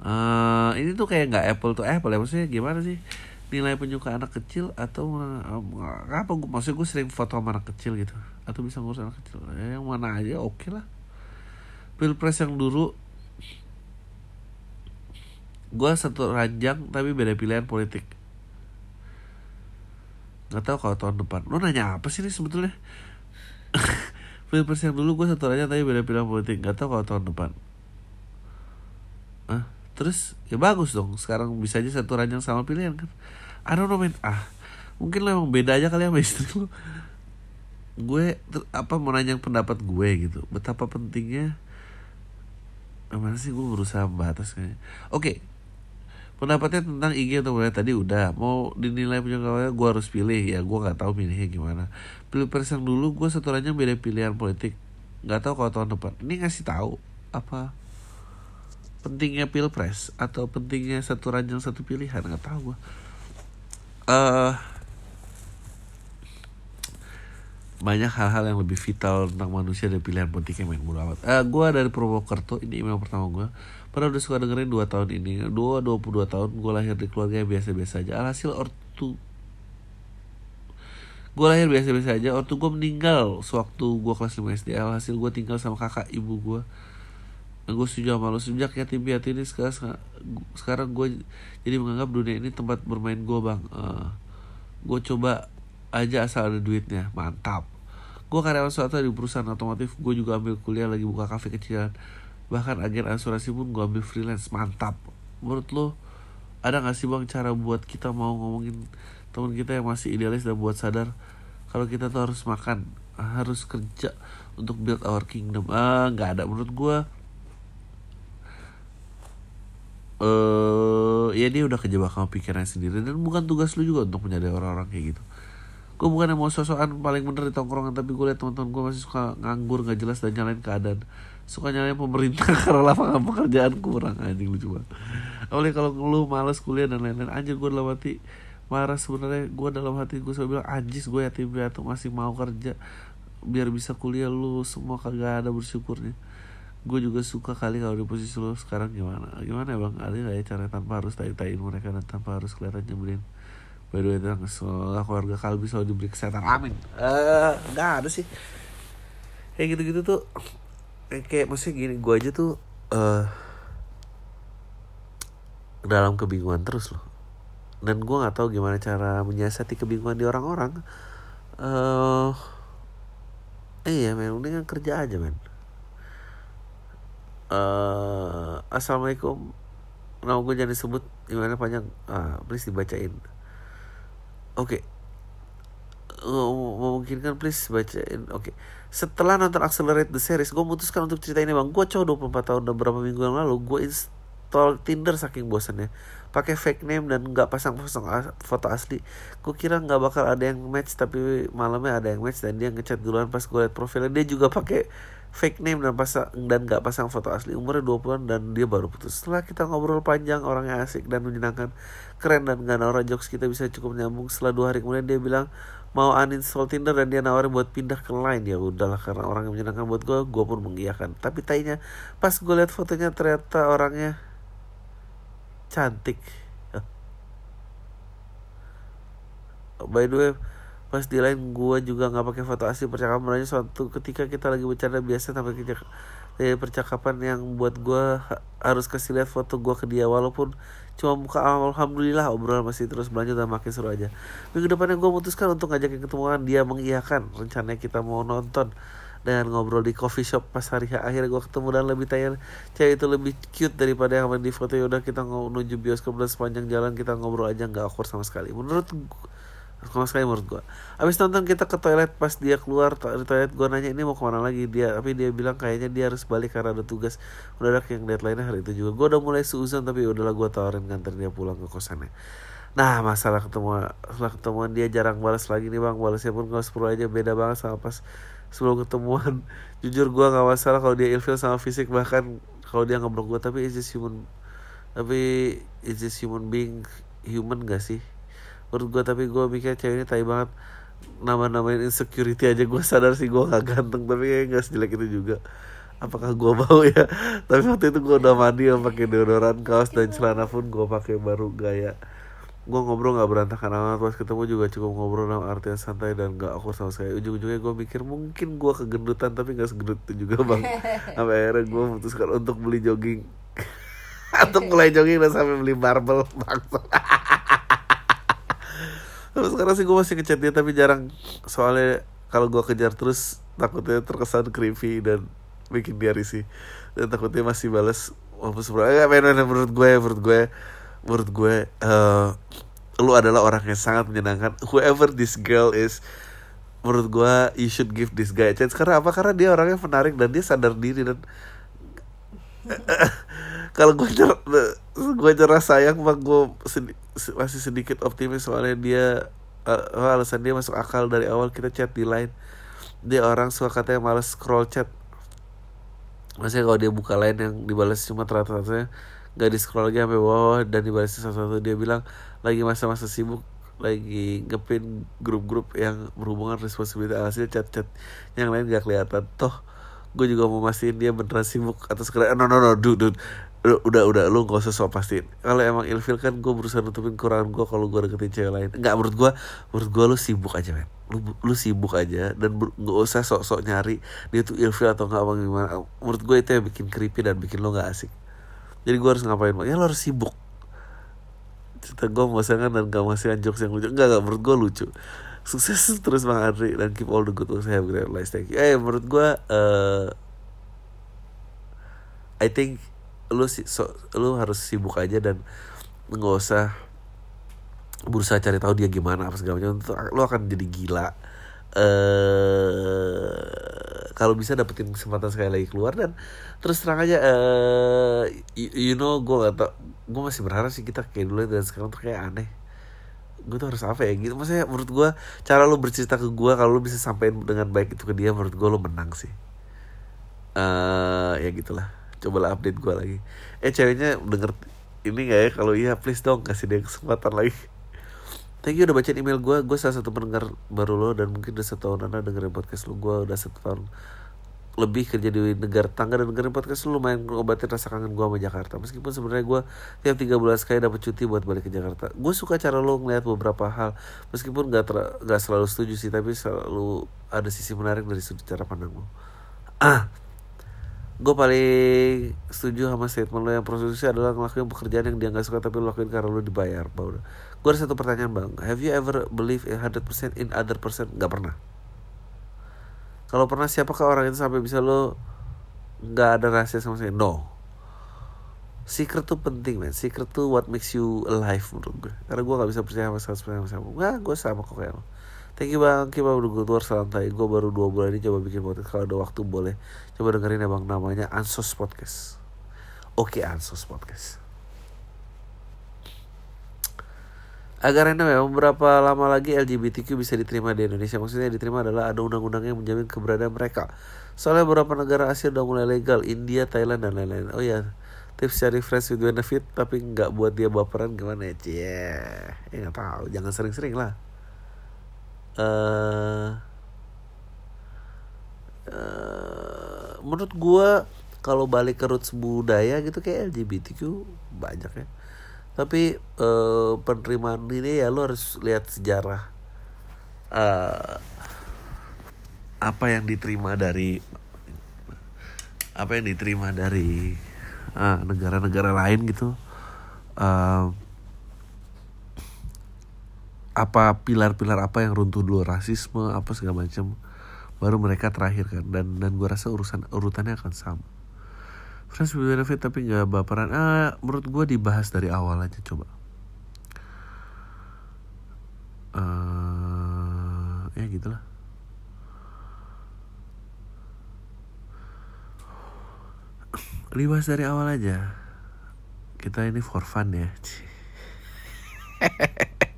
Uh, ini tuh kayak nggak apple tuh apple ya maksudnya gimana sih nilai penyuka anak kecil atau apa gue maksudnya gue sering foto sama anak kecil gitu. Atau bisa ngurus anak kecil. Eh, yang mana aja oke okay lah. Pilpres yang dulu gue satu ranjang tapi beda pilihan politik. Nggak tahu kalau tahun depan. Lo nanya apa sih ini sebetulnya? Pilpres yang dulu gue satu aja tapi beda pilihan politik. Nggak tahu kalau tahun depan. Ah terus ya bagus dong. Sekarang bisa aja satu ranjang sama pilihan kan? I don't know man. Ah mungkin lo emang beda aja kali ya sama istri lo. Gue ter- apa mau nanya pendapat gue gitu. Betapa pentingnya mana sih? Gue berusaha membatas kayaknya oke. Pendapatnya tentang IG atau mulai tadi udah. Mau dinilai punya kawannya gue harus pilih. Ya gue nggak tahu pilihnya gimana. Pilpres yang dulu gue satu ranjang beda pilihan politik. Nggak tahu kalau tahun depan. Ini ngasih tahu apa pentingnya pilpres atau pentingnya satu ranjang satu pilihan nggak tahu gue eh banyak hal-hal yang lebih vital tentang manusia dari pilihan politiknya main bodo amat. Eh, gue dari Purwokerto, ini email pertama gue. Padahal udah suka dengerin 2 tahun ini. Dua 22 tahun gue lahir di keluarga yang biasa-biasa aja. Alhasil ortu Gue lahir biasa-biasa aja. Ortu gue meninggal sewaktu gue kelas 5 SD. Alhasil gue tinggal sama kakak ibu gue. Gue setuju sama lo sejak yatim piatu ini sekarang sekarang gue jadi menganggap dunia ini tempat bermain gue bang. Eh, gue coba aja asal ada duitnya. Mantap. Gue karyawan suatu di perusahaan otomotif gue juga ambil kuliah lagi buka kafe kecilan bahkan agen asuransi pun gue ambil freelance. Mantap. Menurut lo ada gak sih bang cara buat kita mau ngomongin teman kita yang masih idealis dan buat sadar kalau kita tuh harus makan harus kerja untuk build our kingdom? Ah nggak ada. Menurut gue eh ya dia udah kejebak sama pikirannya sendiri. Dan bukan tugas lu juga untuk menjadi orang-orang kayak gitu. Gue bukan yang mau sosokan paling bener di tongkrongan tapi gue liat teman-teman gue masih suka nganggur gak jelas dan nyalain keadaan. Suka nyalain pemerintah karena lapangan pekerjaan kurang anjing lucu banget. Oleh kalau lu males kuliah dan lain-lain. Anjir gue dalam hati marah sebenarnya. Gue dalam hati gue selalu bilang anjis gue yatim piatu masih mau kerja biar bisa kuliah lu semua kagak ada bersyukurnya gue juga suka kali kalau di posisi lu sekarang gimana gimana bang ada gak ya cara tanpa harus tai-tain mereka dan tanpa harus kelihatan nyebelin By the way, tentang semoga keluarga Kalbi selalu diberi kesehatan. Amin. Eh, nggak ada sih. Kayak gitu-gitu tuh, kayak maksudnya gini, gue aja tuh eh dalam kebingungan terus loh. Dan gue nggak tahu gimana cara menyiasati kebingungan di orang-orang. Eh, iya, men, mendingan kerja aja, men. Eh, assalamualaikum. Nama gue jangan disebut gimana panjang. Ah, please dibacain. Oke. Oh, memungkinkan please bacain. Oke. Setelah nonton Accelerate the Series, gue memutuskan untuk cerita ini bang. Gue cowok 24 tahun dan beberapa minggu yang lalu gue install Tinder saking bosannya. Pakai fake name dan nggak pasang-pasang as- foto asli. Gue kira nggak bakal ada yang match tapi malamnya ada yang match dan dia ngechat duluan pas gue liat profilnya dia juga pakai fake name dan pasang dan nggak pasang foto asli. Umurnya 20-an dan dia baru putus. Setelah kita ngobrol panjang orangnya asik dan menyenangkan. Keren dan gak naura jokes kita bisa cukup nyambung. Setelah dua hari kemudian dia bilang mau uninstall Tinder dan dia nawarin buat pindah ke lain ya udahlah karena orang yang menyenangkan buat gue gue pun mengiyakan. Tapi tainya pas gue lihat fotonya ternyata orangnya cantik. By the way pas di lain gue juga nggak pakai foto asli percakapan. Berarti suatu ketika kita lagi bercanda biasa sampai kita dari percakapan yang buat gue ha- harus kasih lihat foto gue ke dia. Walaupun cuma muka alhamdulillah obrolan masih terus berlanjut dan makin seru aja. Minggu depannya gue memutuskan untuk ngajakin ketemuan dia mengiyakan rencananya kita mau nonton dan ngobrol di coffee shop pas hari H. akhirnya gue ketemu dan lebih tanya cewek itu lebih cute daripada yang main di foto. Ya udah kita menuju bioskop dan sepanjang jalan kita ngobrol aja nggak awkward sama sekali. Menurut sama sekali menurut gua. Abis nonton kita ke toilet pas dia keluar dari toilet gua nanya ini mau ke mana lagi? Dia tapi dia bilang kayaknya dia harus balik karena ada tugas. Mendadak yang deadline hari itu juga. Gua udah mulai seuzon tapi udahlah gua tawarin nganter dia pulang ke kosannya. Nah masalah ketemu setelah ketemuan dia jarang balas lagi nih bang. Balasnya pun kalau 10 aja beda banget sama pas sebelum ketemuan. Jujur gua nggak masalah kalau dia ilfil sama fisik bahkan kalau dia ngeblok gua tapi is this human tapi is this human being human gak sih menurut gue tapi gue mikir cewek ini tai banget. Nama-namain insecurity aja gue sadar sih gue gak ganteng tapi kayaknya gak sejelek itu juga. Apakah gue mau ya? Tapi waktu itu gue udah mandi yang pakai deodoran kaos dan celana pun gue pakai baru gaya. Gue ngobrol gak berantakan amat pas ketemu juga cukup ngobrol dalam artian santai dan gak awkward sama sekali. Ujung-ujungnya gue mikir mungkin gue kegendutan tapi gak segendut itu juga bang. Sampai akhirnya gue memutuskan untuk beli jogging. Untuk mulai jogging dan sampai beli barbel bangsa Terus sekarang sih gue masih ngechat dia tapi jarang. Soalnya kalau gue kejar terus takutnya terkesan creepy dan bikin dia risih. Dan takutnya masih balas walaupun sebenarnya men, men, menurut gue menurut gue menurut gue eh lu adalah orang yang sangat menyenangkan. Whoever this girl is menurut gue you should give this guy a chance. Karena apa? Karena dia orangnya menarik dan dia sadar diri dan kalau gue cer gue cerah sayang mak gue sedi- se- masih sedikit optimis soalnya dia eh, alasan dia masuk akal dari awal kita chat di line. Dia orang suka katanya males scroll chat. Maksudnya kalau dia buka line yang dibalas cuma teratasnya nggak di scroll lagi sampai bawah dan dibalasnya satu-satu dia bilang lagi masa-masa sibuk lagi ngepin grup-grup yang berhubungan responsibility hasil chat-chat yang lain gak kelihatan. Toh gue juga mau mastiin dia beneran sibuk atau sekedar no no no dude, dude. Udah, udah lu gak usah sok pastiin. Kalau emang ilfil kan gue berusaha nutupin kekurangan gue kalau gue deketin cewek lain. Nggak menurut gue menurut gue lu sibuk aja men. Lu lu sibuk aja dan nggak usah sok-sok nyari dia tuh ilfil atau nggak apa gimana. Menurut gue itu yang bikin creepy dan bikin lo nggak asik. Jadi gue harus ngapain ya lo harus sibuk. Cerita gue memasangkan dan gak menghasilkan jokes yang lucu. Enggak enggak menurut gue lucu. Sukses terus bang Andri dan keep all the good works have great life thank you. Eh menurut gue eh I think lu so, lu harus sibuk aja dan nggak usah berusaha cari tahu dia gimana apa segala macam. Lu akan jadi gila. Eh kalau bisa dapetin kesempatan sekali lagi keluar dan terus terang aja eh you, you know gue gak tau gue masih berharap sih kita kayak dulu dan sekarang tuh kayak aneh. Gue tuh harus apa ya gitu. Maksudnya menurut gue cara lu bercerita ke gue kalau lu bisa sampein dengan baik itu ke dia menurut gue lu menang sih. Eh ya gitulah cobalah update gue lagi. Eh ceweknya denger ini gak ya? Kalau iya please dong kasih dia kesempatan lagi. Thank you udah bacain email gue Gue salah satu pendengar baru lo Dan mungkin udah satu tahun Anda dengerin podcast lo. Gue udah satu tahun lebih kerja di negara tangga dan dengerin podcast lo. Lumayan ngobatin rasa kangen gue sama Jakarta. Meskipun sebenarnya gue tiap tiga bulan sekali dapat cuti buat balik ke Jakarta. Gue suka cara lo ngeliat beberapa hal. Meskipun gak, ter- gak selalu setuju sih tapi selalu ada sisi menarik dari sudut cara pandang lo. Ah gue paling setuju sama statement lo yang prostitusi adalah ngelakuin pekerjaan yang dia nggak suka tapi lo lakuin karena lo dibayar Bang. gue ada satu pertanyaan bang. Have you ever believe in 100% in other person? Nggak pernah. Kalau pernah siapakah orang itu sampai bisa lo nggak ada rahasia sama saya no. Secret tuh penting man. Secret tuh what makes you alive menurut gue karena gue nggak bisa percaya sama 100% sama siapa. Nggak gue sama kok kayak lo Thank you bang, kita udah gue keluar santai. Gue baru dua bulan ini coba bikin podcast. Kalau ada waktu boleh. Coba dengerin ya bang Namanya Ansos Podcast. Oke Ansos Podcast. Agar random ya, beberapa lama lagi LGBTQ bisa diterima di Indonesia. Maksudnya diterima adalah ada undang-undang yang menjamin keberadaan mereka. Soalnya beberapa negara Asia udah mulai legal. India, Thailand, dan lain-lain. Oh iya, tips cari friends with benefit Tapi nggak buat dia baperan gimana ya Cie, ya nggak tahu. Jangan sering-sering lah eh, menurut gua kalau balik ke roots budaya gitu kayak LGBTQ banyak ya. Tapi eh, penerimaan ini ya lo harus lihat sejarah eh, apa yang diterima dari apa yang diterima dari negara-negara lain gitu. Eh, apa pilar-pilar apa yang runtuh dulu? Rasisme apa segala macam. Baru mereka terakhir kan. Dan dan gua rasa urusan urutannya akan sama. Friends with benefit tapi nggak baperan. Ah menurut gua dibahas dari awal aja coba. Eh, ya gitulah. Dibahas dari awal aja. Kita ini for fun ya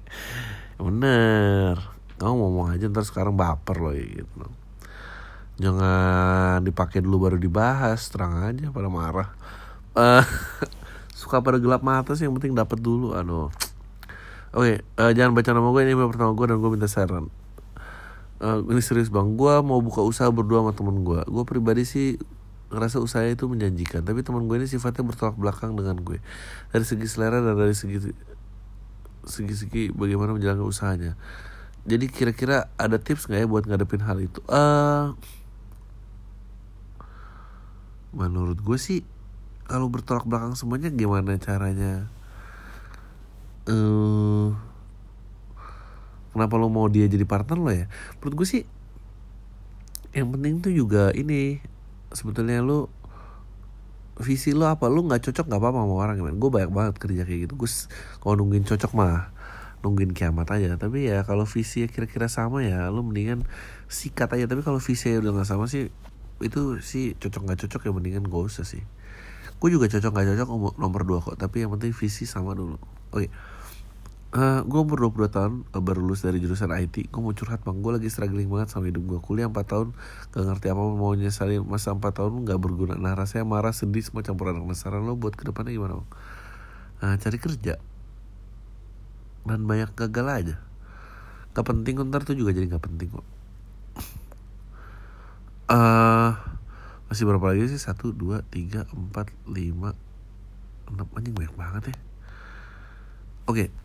bener. Kamu ngomong aja ntar sekarang baper loh gitu. Loh jangan dipakai dulu baru dibahas terang aja pada marah. Eh, suka pada gelap mata sih yang penting dapat dulu aduh. Oke eh, jangan baca nama gue ini pertama gue dan gue minta saran. Eh, ini serius bang. Gue mau buka usaha berdua sama temen gue gue pribadi sih ngerasa usaha itu menjanjikan tapi teman gue ini sifatnya bertolak belakang dengan gue. Dari segi selera dan dari segi segi-segi bagaimana menjalankan usahanya. Jadi kira-kira ada tips nggak ya buat ngadepin hal itu? Eh, menurut gue sih kalau bertolak belakang semuanya gimana caranya? Eh, kenapa lo mau dia jadi partner lo ya menurut gue sih yang penting tuh juga ini sebetulnya lo visi lo apa? Lo nggak cocok nggak apa-apa sama orang gimana gue banyak banget kerja kayak gitu. Gue kalau nungguin cocok mah nungguin kiamat aja. Tapi ya kalau visi kira-kira sama ya lo mendingan sikat aja. Tapi kalau visi udah nggak sama sih itu sih cocok nggak cocok ya mendingan gak usah sih. Gue juga cocok nggak cocok nomor, dua kok. Tapi yang penting visi sama dulu. Oke Eh, gue umur 22 tahun eh, baru lulus dari jurusan IT gue mau curhat bang. Gue lagi struggling banget sama hidup gue kuliah 4 tahun gak ngerti apa mau nyesali masa 4 tahun gak berguna. Nah rasanya marah sedih semua campur anak penasaran lo buat ke depannya gimana bang? Nah, cari kerja. Dan banyak gagal aja. Gak penting ntar tuh juga jadi gak penting kok. Eh masih berapa lagi sih? Satu dua tiga empat lima enam. Anjing banyak banget ya. Oke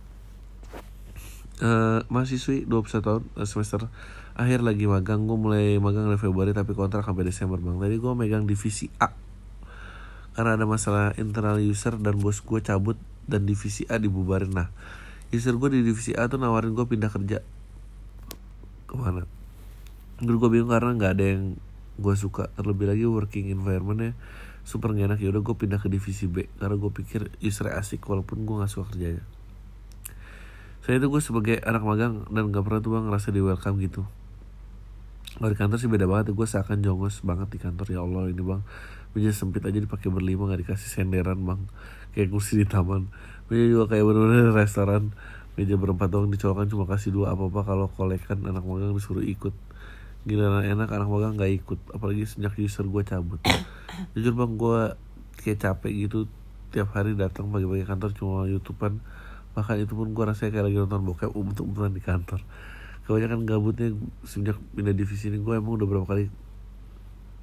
Eh, mahasiswi 21 tahun eh, semester akhir lagi magang. Gue mulai magang dari Februari tapi kontrak sampai Desember bang. Tadi gue megang divisi A. Karena ada masalah internal user dan bos gue cabut dan divisi A dibubarin. Nah user gue di divisi A tuh nawarin gue pindah kerja. Ke mana? Dulu gue bingung karena nggak ada yang gue suka. Terlebih lagi working environmentnya super gak enak. Ya udah gue pindah ke divisi B. Karena gue pikir user asik walaupun gue nggak suka kerjanya saya itu gue sebagai anak magang dan gak pernah tuh bang ngerasa di welcome gitu. Kalau di kantor sih beda banget gue seakan jongos banget di kantor. Ya Allah ini bang. Meja sempit aja dipakai berlima nggak dikasih senderan bang. Kayak kursi di taman. Meja juga kayak bener-bener restoran. Meja berempat doang dicolokkan cuma kasih dua. Apa apa kalau kolekan anak magang disuruh ikut. Gila enak anak magang nggak ikut. Apalagi sejak user gue cabut. Jujur bang gue kayak capek gitu. Tiap hari datang pagi-pagi kantor cuma youtubean bahkan itu pun gue rasanya kayak lagi nonton bokep untuk umuran di kantor. Kebanyakan gabutnya sejak pindah divisi ini gue emang udah berapa kali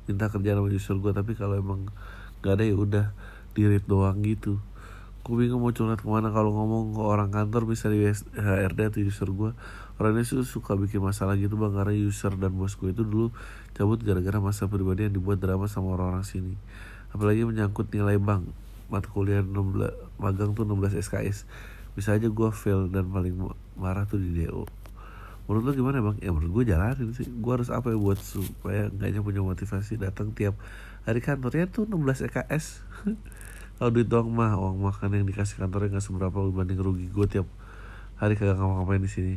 minta kerjaan sama user gue tapi kalau emang gak ada ya udah dirit doang gitu. Gue bingung mau curhat ke mana kalau ngomong ke orang kantor bisa di HRD atau user gue orangnya sih suka bikin masalah gitu bang karena user dan bos gue itu dulu cabut gara-gara masa pribadi yang dibuat drama sama orang-orang sini. Apalagi menyangkut nilai bank mata kuliah 16 magang tuh 16 SKS bisa aja gue fail dan paling marah tuh di DO menurut lo gimana bang? Ya menurut gue jalanin sih. Gue harus apa ya buat supaya enggaknya punya motivasi datang tiap hari kantornya tuh 16 EKS kalau duit doang mah uang makan yang dikasih kantornya nggak seberapa dibanding rugi gue tiap hari kagak ngapa-ngapain di sini.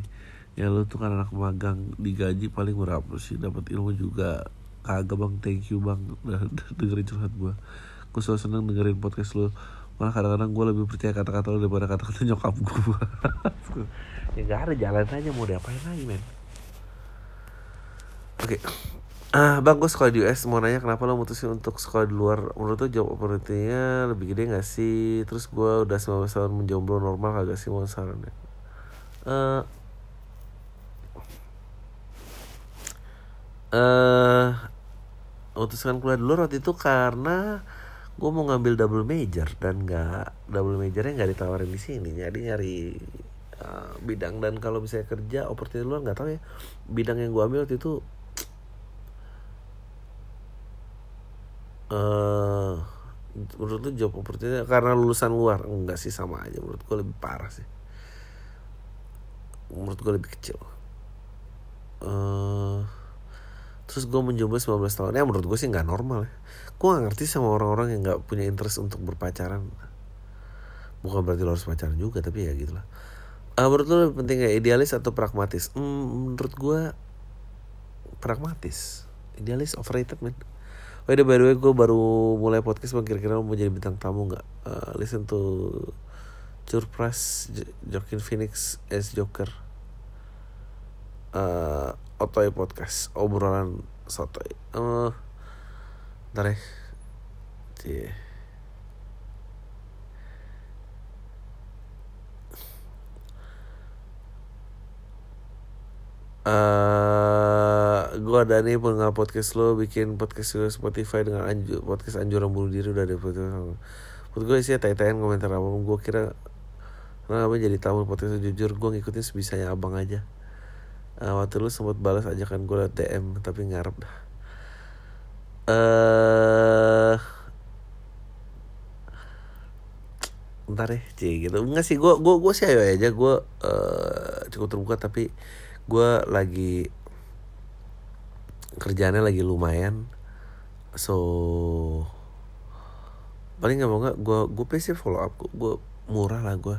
Ya lo tuh kan anak magang digaji paling berapa sih? Dapat ilmu juga. Kagak bang. Thank you bang. Dengerin curhat gue gue selalu seneng dengerin podcast lo malah kadang-kadang gue lebih percaya kata-kata lo daripada kata-kata nyokap gue ya gak ada jalan aja mau diapain lagi men. Oke. Ah bang gue sekolah di US mau nanya kenapa lo mutusin untuk sekolah di luar? Menurut lo job opportunity-nya lebih gede gak sih? Terus gue udah 19 tahun menjomblo normal kagak sih mau saran ya? Eh eh memutuskan kuliah di luar waktu itu karena gue mau ngambil double major dan nggak double majornya nggak ditawarin di sini. Jadi nyari uh, bidang dan kalau misalnya kerja opportunity luar nggak tahu ya. Bidang yang gue ambil waktu itu uh, menurut lu job opportunity karena lulusan luar? Enggak sih sama aja. Menurut gue lebih parah sih. Menurut gue lebih kecil. Uh, terus gue menjomblo 19 tahun. Ya menurut gue sih nggak normal ya. Gue gak ngerti sama orang-orang yang nggak punya interest untuk berpacaran. Bukan berarti lo harus pacaran juga tapi ya gitulah. Uh, menurut lo lebih penting idealis atau pragmatis? Hmm, menurut gue pragmatis. Idealis overrated man Oh ya by the way gue baru mulai podcast bang. Kira-kira mau jadi bintang tamu nggak? Uh, listen to Curpras Jokin Phoenix as Joker uh, Otoy Podcast obrolan sotoy. Uh, ntar ya. Cie. Uh, gue ada nih pengal podcast lo bikin podcast lo Spotify dengan anju, podcast anjuran bunuh diri udah ada podcast. Menurut gue isinya tai-taian komentar apa Gue kira Kenapa jadi tamu podcast jujur Gue ngikutin sebisanya abang aja uh, Waktu lu sempat balas ajakan gue lewat DM Tapi ngarep Eh uh, Ntar deh cie gitu. Enggak sih gue gue gue sih ayo aja. Gue uh, cukup terbuka tapi gue lagi kerjaannya lagi lumayan. So paling nggak mau nggak gue gue pasti follow up gue murah lah gue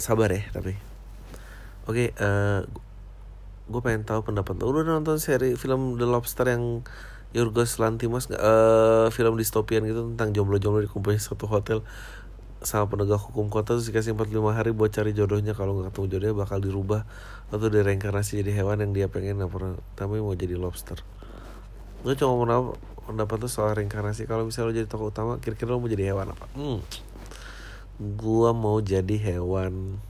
sabar ya tapi oke okay, uh, gue pengen tahu pendapat lo. Udah nonton seri film The Lobster yang Yorgos Lantimos nggak? Uh, film distopian gitu tentang jomblo-jomblo dikumpulin satu hotel sama penegak hukum kota terus dikasih 45 hari buat cari jodohnya. Kalau nggak ketemu jodohnya bakal dirubah atau direinkarnasi jadi hewan yang dia pengen. Pernah tapi mau jadi lobster. Gue cuma mau tahu pendapat tuh soal reinkarnasi. Kalau misalnya lo jadi tokoh utama kira-kira lo mau jadi hewan apa? Hmm. gue mau jadi hewan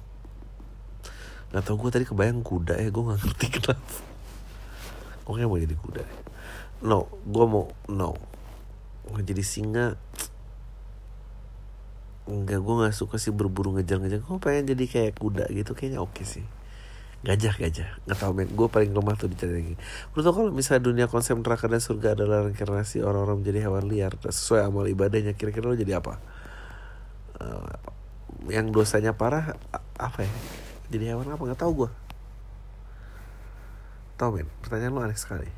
nggak tau gue tadi kebayang kuda ya gue nggak ngerti kenapa. Gue mau jadi kuda no gue mau no. Mau jadi singa. Enggak gue nggak suka sih berburu ngejar-ngejar gue pengen jadi kayak kuda gitu kayaknya oke sih. Gajah gajah. Nggak tahu men. Gue paling lemah tuh dicari menurut lo kalau misalnya dunia konsep neraka dan surga adalah reinkarnasi orang-orang menjadi hewan liar sesuai amal ibadahnya kira-kira lo jadi apa? Uh, yang dosanya parah apa ya jadi hewan apa nggak tahu gue tahu men pertanyaan lo aneh sekali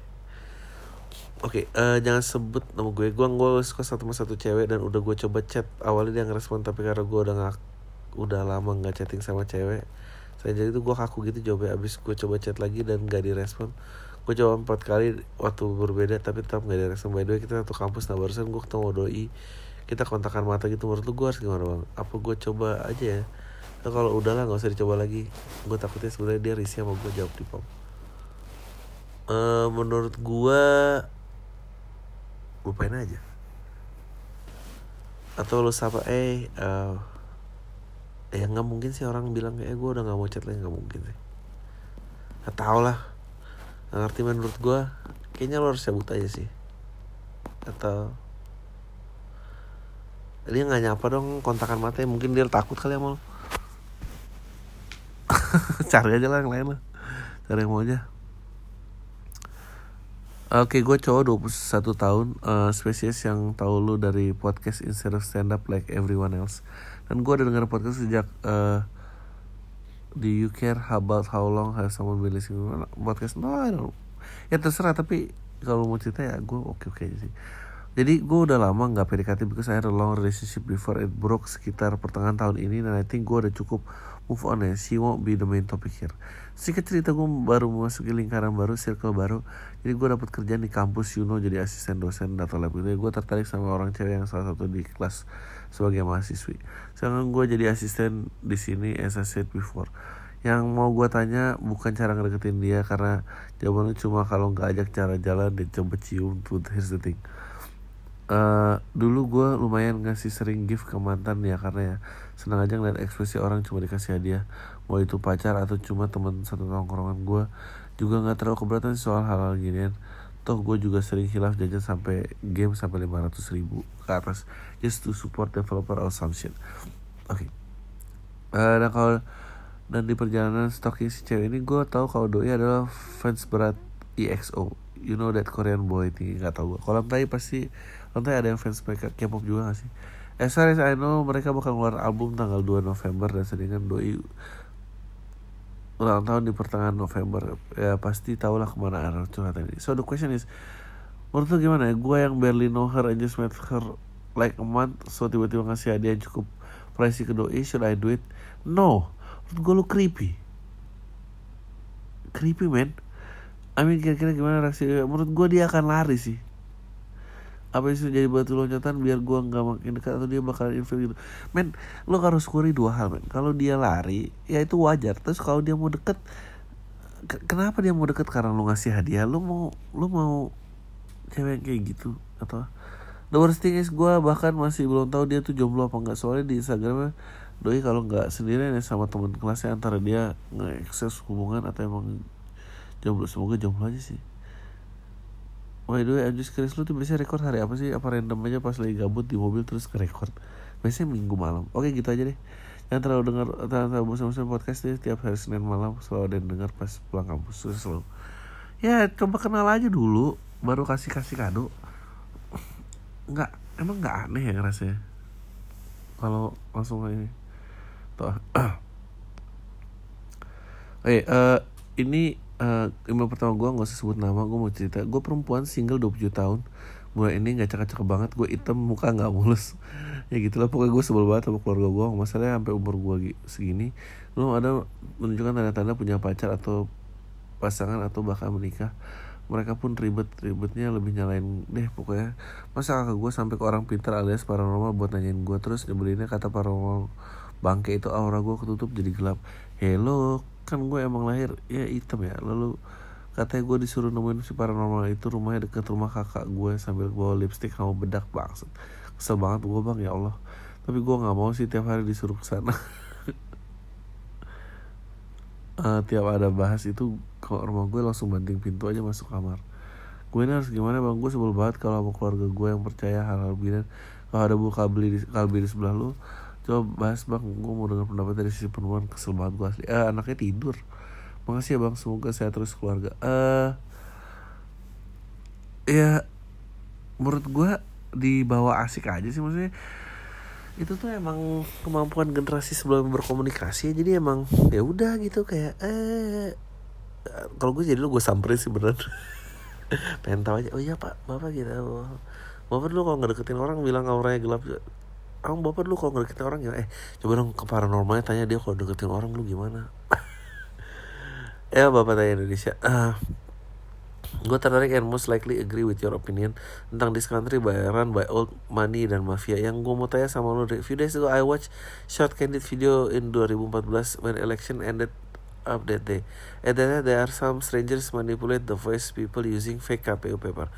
Oke, okay, uh, eh, jangan sebut nama gue. Gue gue suka satu sama satu cewek dan udah gue coba chat. Awalnya dia ngerespon tapi karena gue udah gak, udah lama nggak chatting sama cewek. Saya jadi itu gue kaku gitu jawabnya. Abis gue coba chat lagi dan gak direspon. Gue coba empat kali waktu berbeda tapi tetap gak direspon. By the way kita satu kampus. Nah barusan gue ketemu doi. Kita kontakan mata gitu. Menurut lu gue harus gimana bang? Apa gue coba aja ya? Nah, kalau udahlah nggak usah dicoba lagi. Gue takutnya sebenarnya dia risih sama gue jawab di pom. Uh, menurut gue lupain aja. Atau lu sapa eh uh, ya nggak mungkin sih orang bilang eh gue udah nggak mau chat lagi. Nggak mungkin sih. Nggak tau lah. Gak ngerti menurut gue kayaknya lo harus cabut aja sih. Atau dia nggak nyapa dong kontakan mata mungkin dia takut kali sama lo cari aja lah yang lain lah cari yang mau aja Oke, okay, gue cowok 21 tahun, uh, spesies yang tahu lu dari podcast instead of stand up like everyone else. Dan gue udah denger podcast sejak uh, Do you care about how long has someone been listening podcast? No, I don't. Ya terserah, tapi kalau mau cerita ya gue oke-oke aja sih. Jadi gue udah lama nggak PDKT because I had a long relationship before it broke sekitar pertengahan tahun ini dan I think gue udah cukup move on ya. She won't be the main topic here. Sedikit cerita gue baru memasuki lingkaran baru circle baru. Jadi gue dapat kerjaan di kampus Yuno jadi asisten dosen data lab itu gue tertarik sama orang cewek yang salah satu di kelas sebagai mahasiswi. Sekarang gue jadi asisten di sini as I said before. Yang mau gue tanya bukan cara ngedeketin dia karena jawabannya cuma kalau nggak ajak cara jalan dan coba cium tuh here's the thing. Uh, dulu gue lumayan ngasih sering gift ke mantan ya karena ya senang aja ngeliat ekspresi orang cuma dikasih hadiah. Mau itu pacar atau cuma teman satu tongkrongan gue juga nggak terlalu keberatan soal hal-hal ginian. Toh gue juga sering hilaf jajan sampai game sampai 500 ribu ke atas. Just to support developer or some shit. Oke. Okay. uh, dan kalau dan di perjalanan stalking si cewek ini gue tahu kalau doi adalah fans berat EXO you know that Korean boy tinggi nggak tahu gue kolam tadi pasti nanti ada yang fans mereka K-pop juga gak sih As far as I know mereka bakal keluar album tanggal 2 November dan sedangkan doi ulang tahun di pertengahan November. Ya pasti tau lah ke mana arah curhatan ini. So the question is menurut lu gimana ya? Gue yang barely know her and just met her like a month so tiba-tiba ngasih hadiah yang cukup pricey ke doi should I do it? No. Menurut gue lu creepy. Creepy man. I mean kira-kira gimana reaksi? Menurut gue dia akan lari sih apa itu jadi batu loncatan biar gua nggak makin dekat atau dia bakalan infil gitu? Men lo harus kuri dua hal men. Kalau dia lari ya itu wajar. Terus kalau dia mau deket kenapa dia mau deket? Karena lo ngasih hadiah. Lo mau lo mau cewek kayak gitu atau the worst thing is gue bahkan masih belum tahu dia tuh jomblo apa enggak soalnya di Instagramnya doi kalau nggak sendirian ya sama teman kelasnya antara dia nge hubungan atau emang jomblo. Semoga jomblo aja sih By the way, Anjus Chris lu tuh biasanya record hari apa sih? Apa random aja pas lagi gabut di mobil terus ke record? Biasanya minggu malam. Oke gitu aja deh. Jangan terlalu dengar terlalu bosan-bosan podcast deh tiap hari Senin malam selalu ada yang dengar pas pulang kampus terus selalu. Ya coba kenal aja dulu, baru kasih kasih kado. Enggak, emang nggak aneh ya rasanya. Kalau langsung ini. Tuh. Eh, eh, ini eh, email pertama gue gak usah sebut nama Gue mau cerita. Gue perempuan single 27 tahun. Mulai ini gak cakap-cakap banget Gue hitam muka gak mulus. Ya gitulah pokoknya gue sebel banget sama keluarga gue Masalahnya sampai umur gue segini Belum ada menunjukkan tanda-tanda punya pacar Atau pasangan atau bahkan menikah. Mereka pun ribet-ribetnya lebih nyalain deh pokoknya. Masa kakak gue sampai ke orang pintar alias paranormal buat nanyain gue terus nyebelinnya kata paranormal. Bangke itu aura gue ketutup jadi gelap. Hello kan gue emang lahir ya hitam ya. Lalu katanya gue disuruh nemuin si paranormal itu rumahnya deket rumah kakak gue sambil bawa lipstick sama bedak banget kesel banget gue bang ya Allah. Tapi gue nggak mau sih tiap hari disuruh ke sana. Uh, tiap ada bahas itu ke rumah gue langsung banting pintu aja masuk kamar. Gue ini harus gimana bang? Gue sebel banget kalau sama keluarga gue yang percaya hal-hal binan kalau ada buka beli di, kalbi di sebelah lu coba bahas bang. Gue mau dengar pendapat dari sisi perempuan kesel banget gue asli. Eh anaknya tidur. Makasih ya bang. Semoga saya terus keluarga. Eh ya menurut gue dibawa asik aja sih maksudnya. Itu tuh emang kemampuan generasi sebelum berkomunikasi. Jadi emang ya udah gitu kayak eh kalau gue jadi lu gue samperin sih beneran. Pengen tahu aja. Oh iya pak. Bapak gitu. Bapak dulu kalau nggak deketin orang bilang auranya gelap Ang bapak dulu kalau nggak deketin orang ya eh coba dong ke paranormalnya tanya dia kalau deketin orang lu gimana? Ya bapak tanya Indonesia uh, gue tertarik and most likely agree with your opinion tentang this country by run by old money dan mafia. Yang gue mau tanya sama lo few days ago I watch short candid video in 2014 when election ended up that day. And then there are some strangers manipulate the voice people using fake KPU paper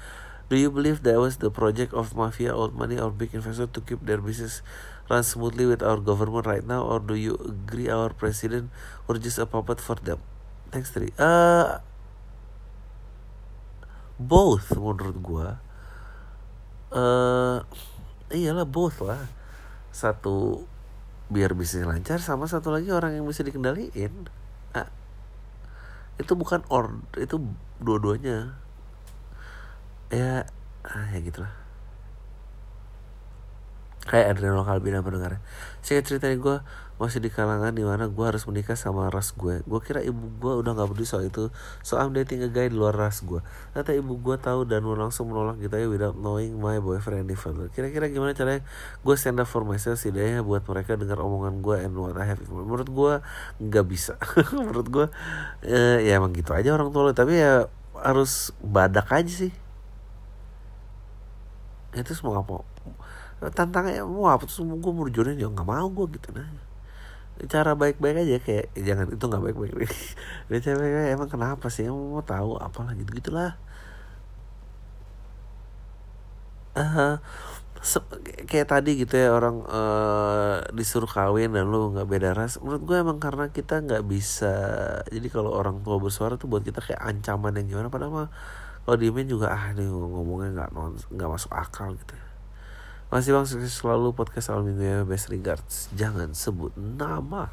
do you believe that was the project of mafia old money or big investor to keep their business run smoothly with our government right now? Or do you agree our president or just a puppet for them? Thanks Tri. Uh, both menurut gue uh, iyalah both lah. Satu biar bisnis lancar sama satu lagi orang yang bisa dikendaliin. Nah, itu bukan or itu dua-duanya ya ah, ya gitulah. Kayak Adriano Calvin apa dengar saya ceritain gue masih di kalangan di mana gue harus menikah sama ras gue. Gue kira ibu gue udah nggak peduli soal itu. So I'm dating a guy di luar ras gue ternyata ibu gue tahu dan langsung menolak kita ya without knowing my boyfriend and father kira-kira gimana caranya gue stand up for myself setidaknya buat mereka dengar omongan gue and what I have menurut gue nggak bisa. Menurut gue eh, ya emang gitu aja orang tua tapi ya harus badak aja sih itu semua apa tantangannya mau apa tuh gue mau jodohin ya nggak mau gue gitu. Nah cara baik-baik aja kayak eh, jangan itu nggak baik-baik. Dia cewek emang kenapa sih? Emang mau tahu apalah gitu gitulah. Uh, kayak tadi gitu ya orang uh, disuruh kawin dan lu nggak beda ras. Menurut gue emang karena kita nggak bisa jadi kalau orang tua bersuara tuh buat kita kayak ancaman yang gimana. Padahal mah kalau diemin juga ah nih ngomongnya nggak nggak masuk akal gitu ya. Masih bang sukses selalu podcast awal minggu ya best regards. Jangan sebut nama.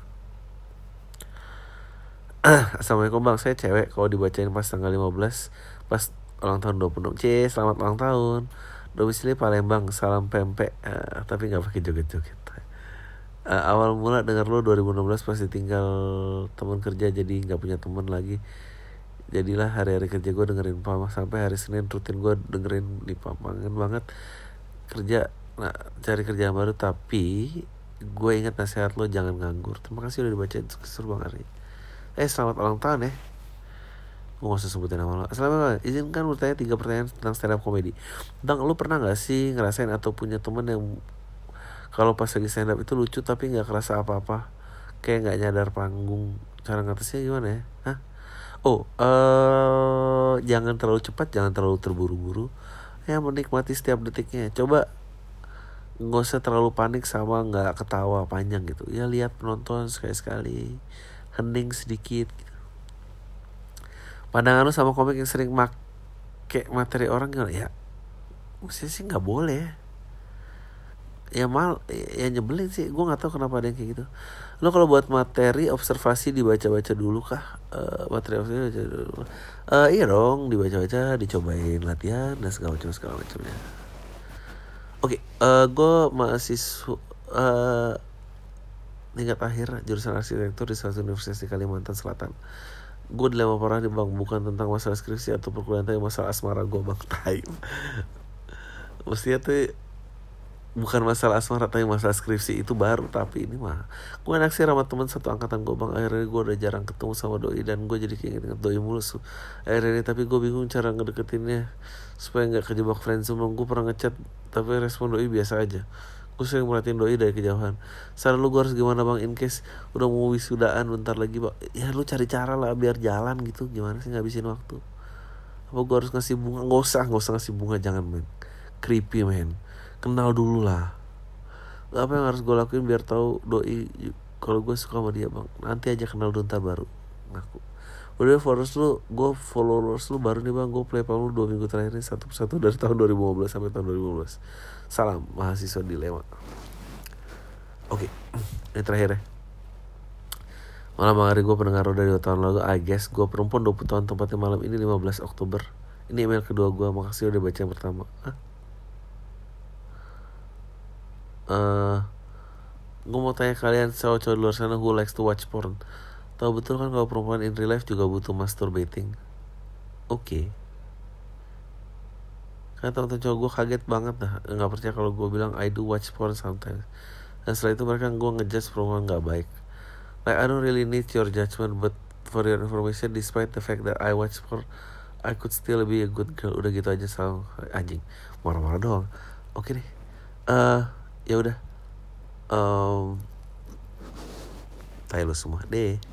Assalamualaikum bang. Saya cewek. Kalau dibacain pas tanggal 15 pas ulang tahun 26 C selamat ulang tahun. Domisili Palembang salam pempek. Uh, tapi nggak pakai joget-joget. Uh, awal mula dengar lo 2016 pasti tinggal teman kerja jadi nggak punya teman lagi jadilah hari-hari kerja gue dengerin pamah sampai hari Senin rutin gue dengerin di pamangan banget kerja nah, cari kerjaan baru. Tapi gue ingat nasihat lo jangan nganggur. Terima kasih udah dibacain seru banget nih eh selamat ulang tahun ya. Gue gak usah sebutin nama lo. Selamat izinkan bertanya tiga pertanyaan tentang stand up comedy Bang, lo pernah gak sih ngerasain atau punya temen yang kalau pas lagi stand up itu lucu tapi gak kerasa apa-apa? Kayak gak nyadar panggung. Cara ngatasnya gimana ya? Hah? Oh, uh, jangan terlalu cepat, jangan terlalu terburu-buru. Ya menikmati setiap detiknya. Coba nggak usah terlalu panik sama nggak ketawa panjang gitu. Ya lihat penonton sekali sekali hening sedikit gitu. pandangan lu sama komik yang sering make materi orang gimana? Ya mesti sih nggak boleh ya mal ya nyebelin sih. Gue nggak tahu kenapa ada yang kayak gitu. Lo kalau buat materi observasi dibaca-baca dulu kah? Uh, materi observasi baca dulu. Uh, iya dong dibaca-baca dicobain latihan dan segala macam segala macamnya. Oke, okay, uh, eh, gue masih uh, tingkat akhir jurusan arsitektur di salah satu universitas di Kalimantan Selatan. Gue dilema parah nih bang. Bukan tentang masalah skripsi atau perkuliahan tapi masalah asmara gue bang. Time. Mestinya tuh bukan masalah asmara tapi masalah skripsi itu baru tapi ini mah gue sih sama teman satu angkatan gue bang akhirnya gue udah jarang ketemu sama doi dan gue jadi kayak inget doi mulu su. Akhirnya ini tapi gue bingung cara ngedeketinnya supaya nggak kejebak friendzone bang gue pernah ngechat tapi respon doi biasa aja. Gue sering merhatiin doi dari kejauhan. Saran lu gue harus gimana bang? In case udah mau wisudaan bentar lagi bang. Ya lu cari cara lah biar jalan gitu. Gimana sih ngabisin waktu? Apa gue harus ngasih bunga? Nggak usah nggak usah ngasih bunga jangan men. Creepy men kenal dulu lah. Apa yang harus gue lakuin biar tahu doi kalau gue suka sama dia bang. Nanti aja kenal dulu ntar baru ngaku. Udah followers lu gue followers lu baru nih bang. Gue play lu dua minggu terakhir ini satu persatu dari tahun 2015 sampai tahun 2015 salam mahasiswa dilema. Oke ini terakhir ya. Malam hari gue pendengar udah dua tahun lalu. I guess gue perempuan 20 tahun tempatnya malam ini 15 Oktober. Ini email kedua gue makasih udah baca yang pertama. Hah? Uh, gue mau tanya kalian cowok-cowok luar sana who likes to watch porn? Tahu betul kan kalau perempuan in real life juga butuh masturbating? Oke. Okay. karena teman-teman cowok gue kaget banget dah. Nggak percaya kalau gue bilang I do watch porn sometimes. Dan setelah itu mereka gue ngejudge perempuan nggak baik. Like I don't really need your judgment but for your information despite the fact that I watch porn I could still be a good girl. Udah gitu aja selalu anjing. Marah-marah doang. Oke okay deh. Uh, ya udah. Um, tayo semua deh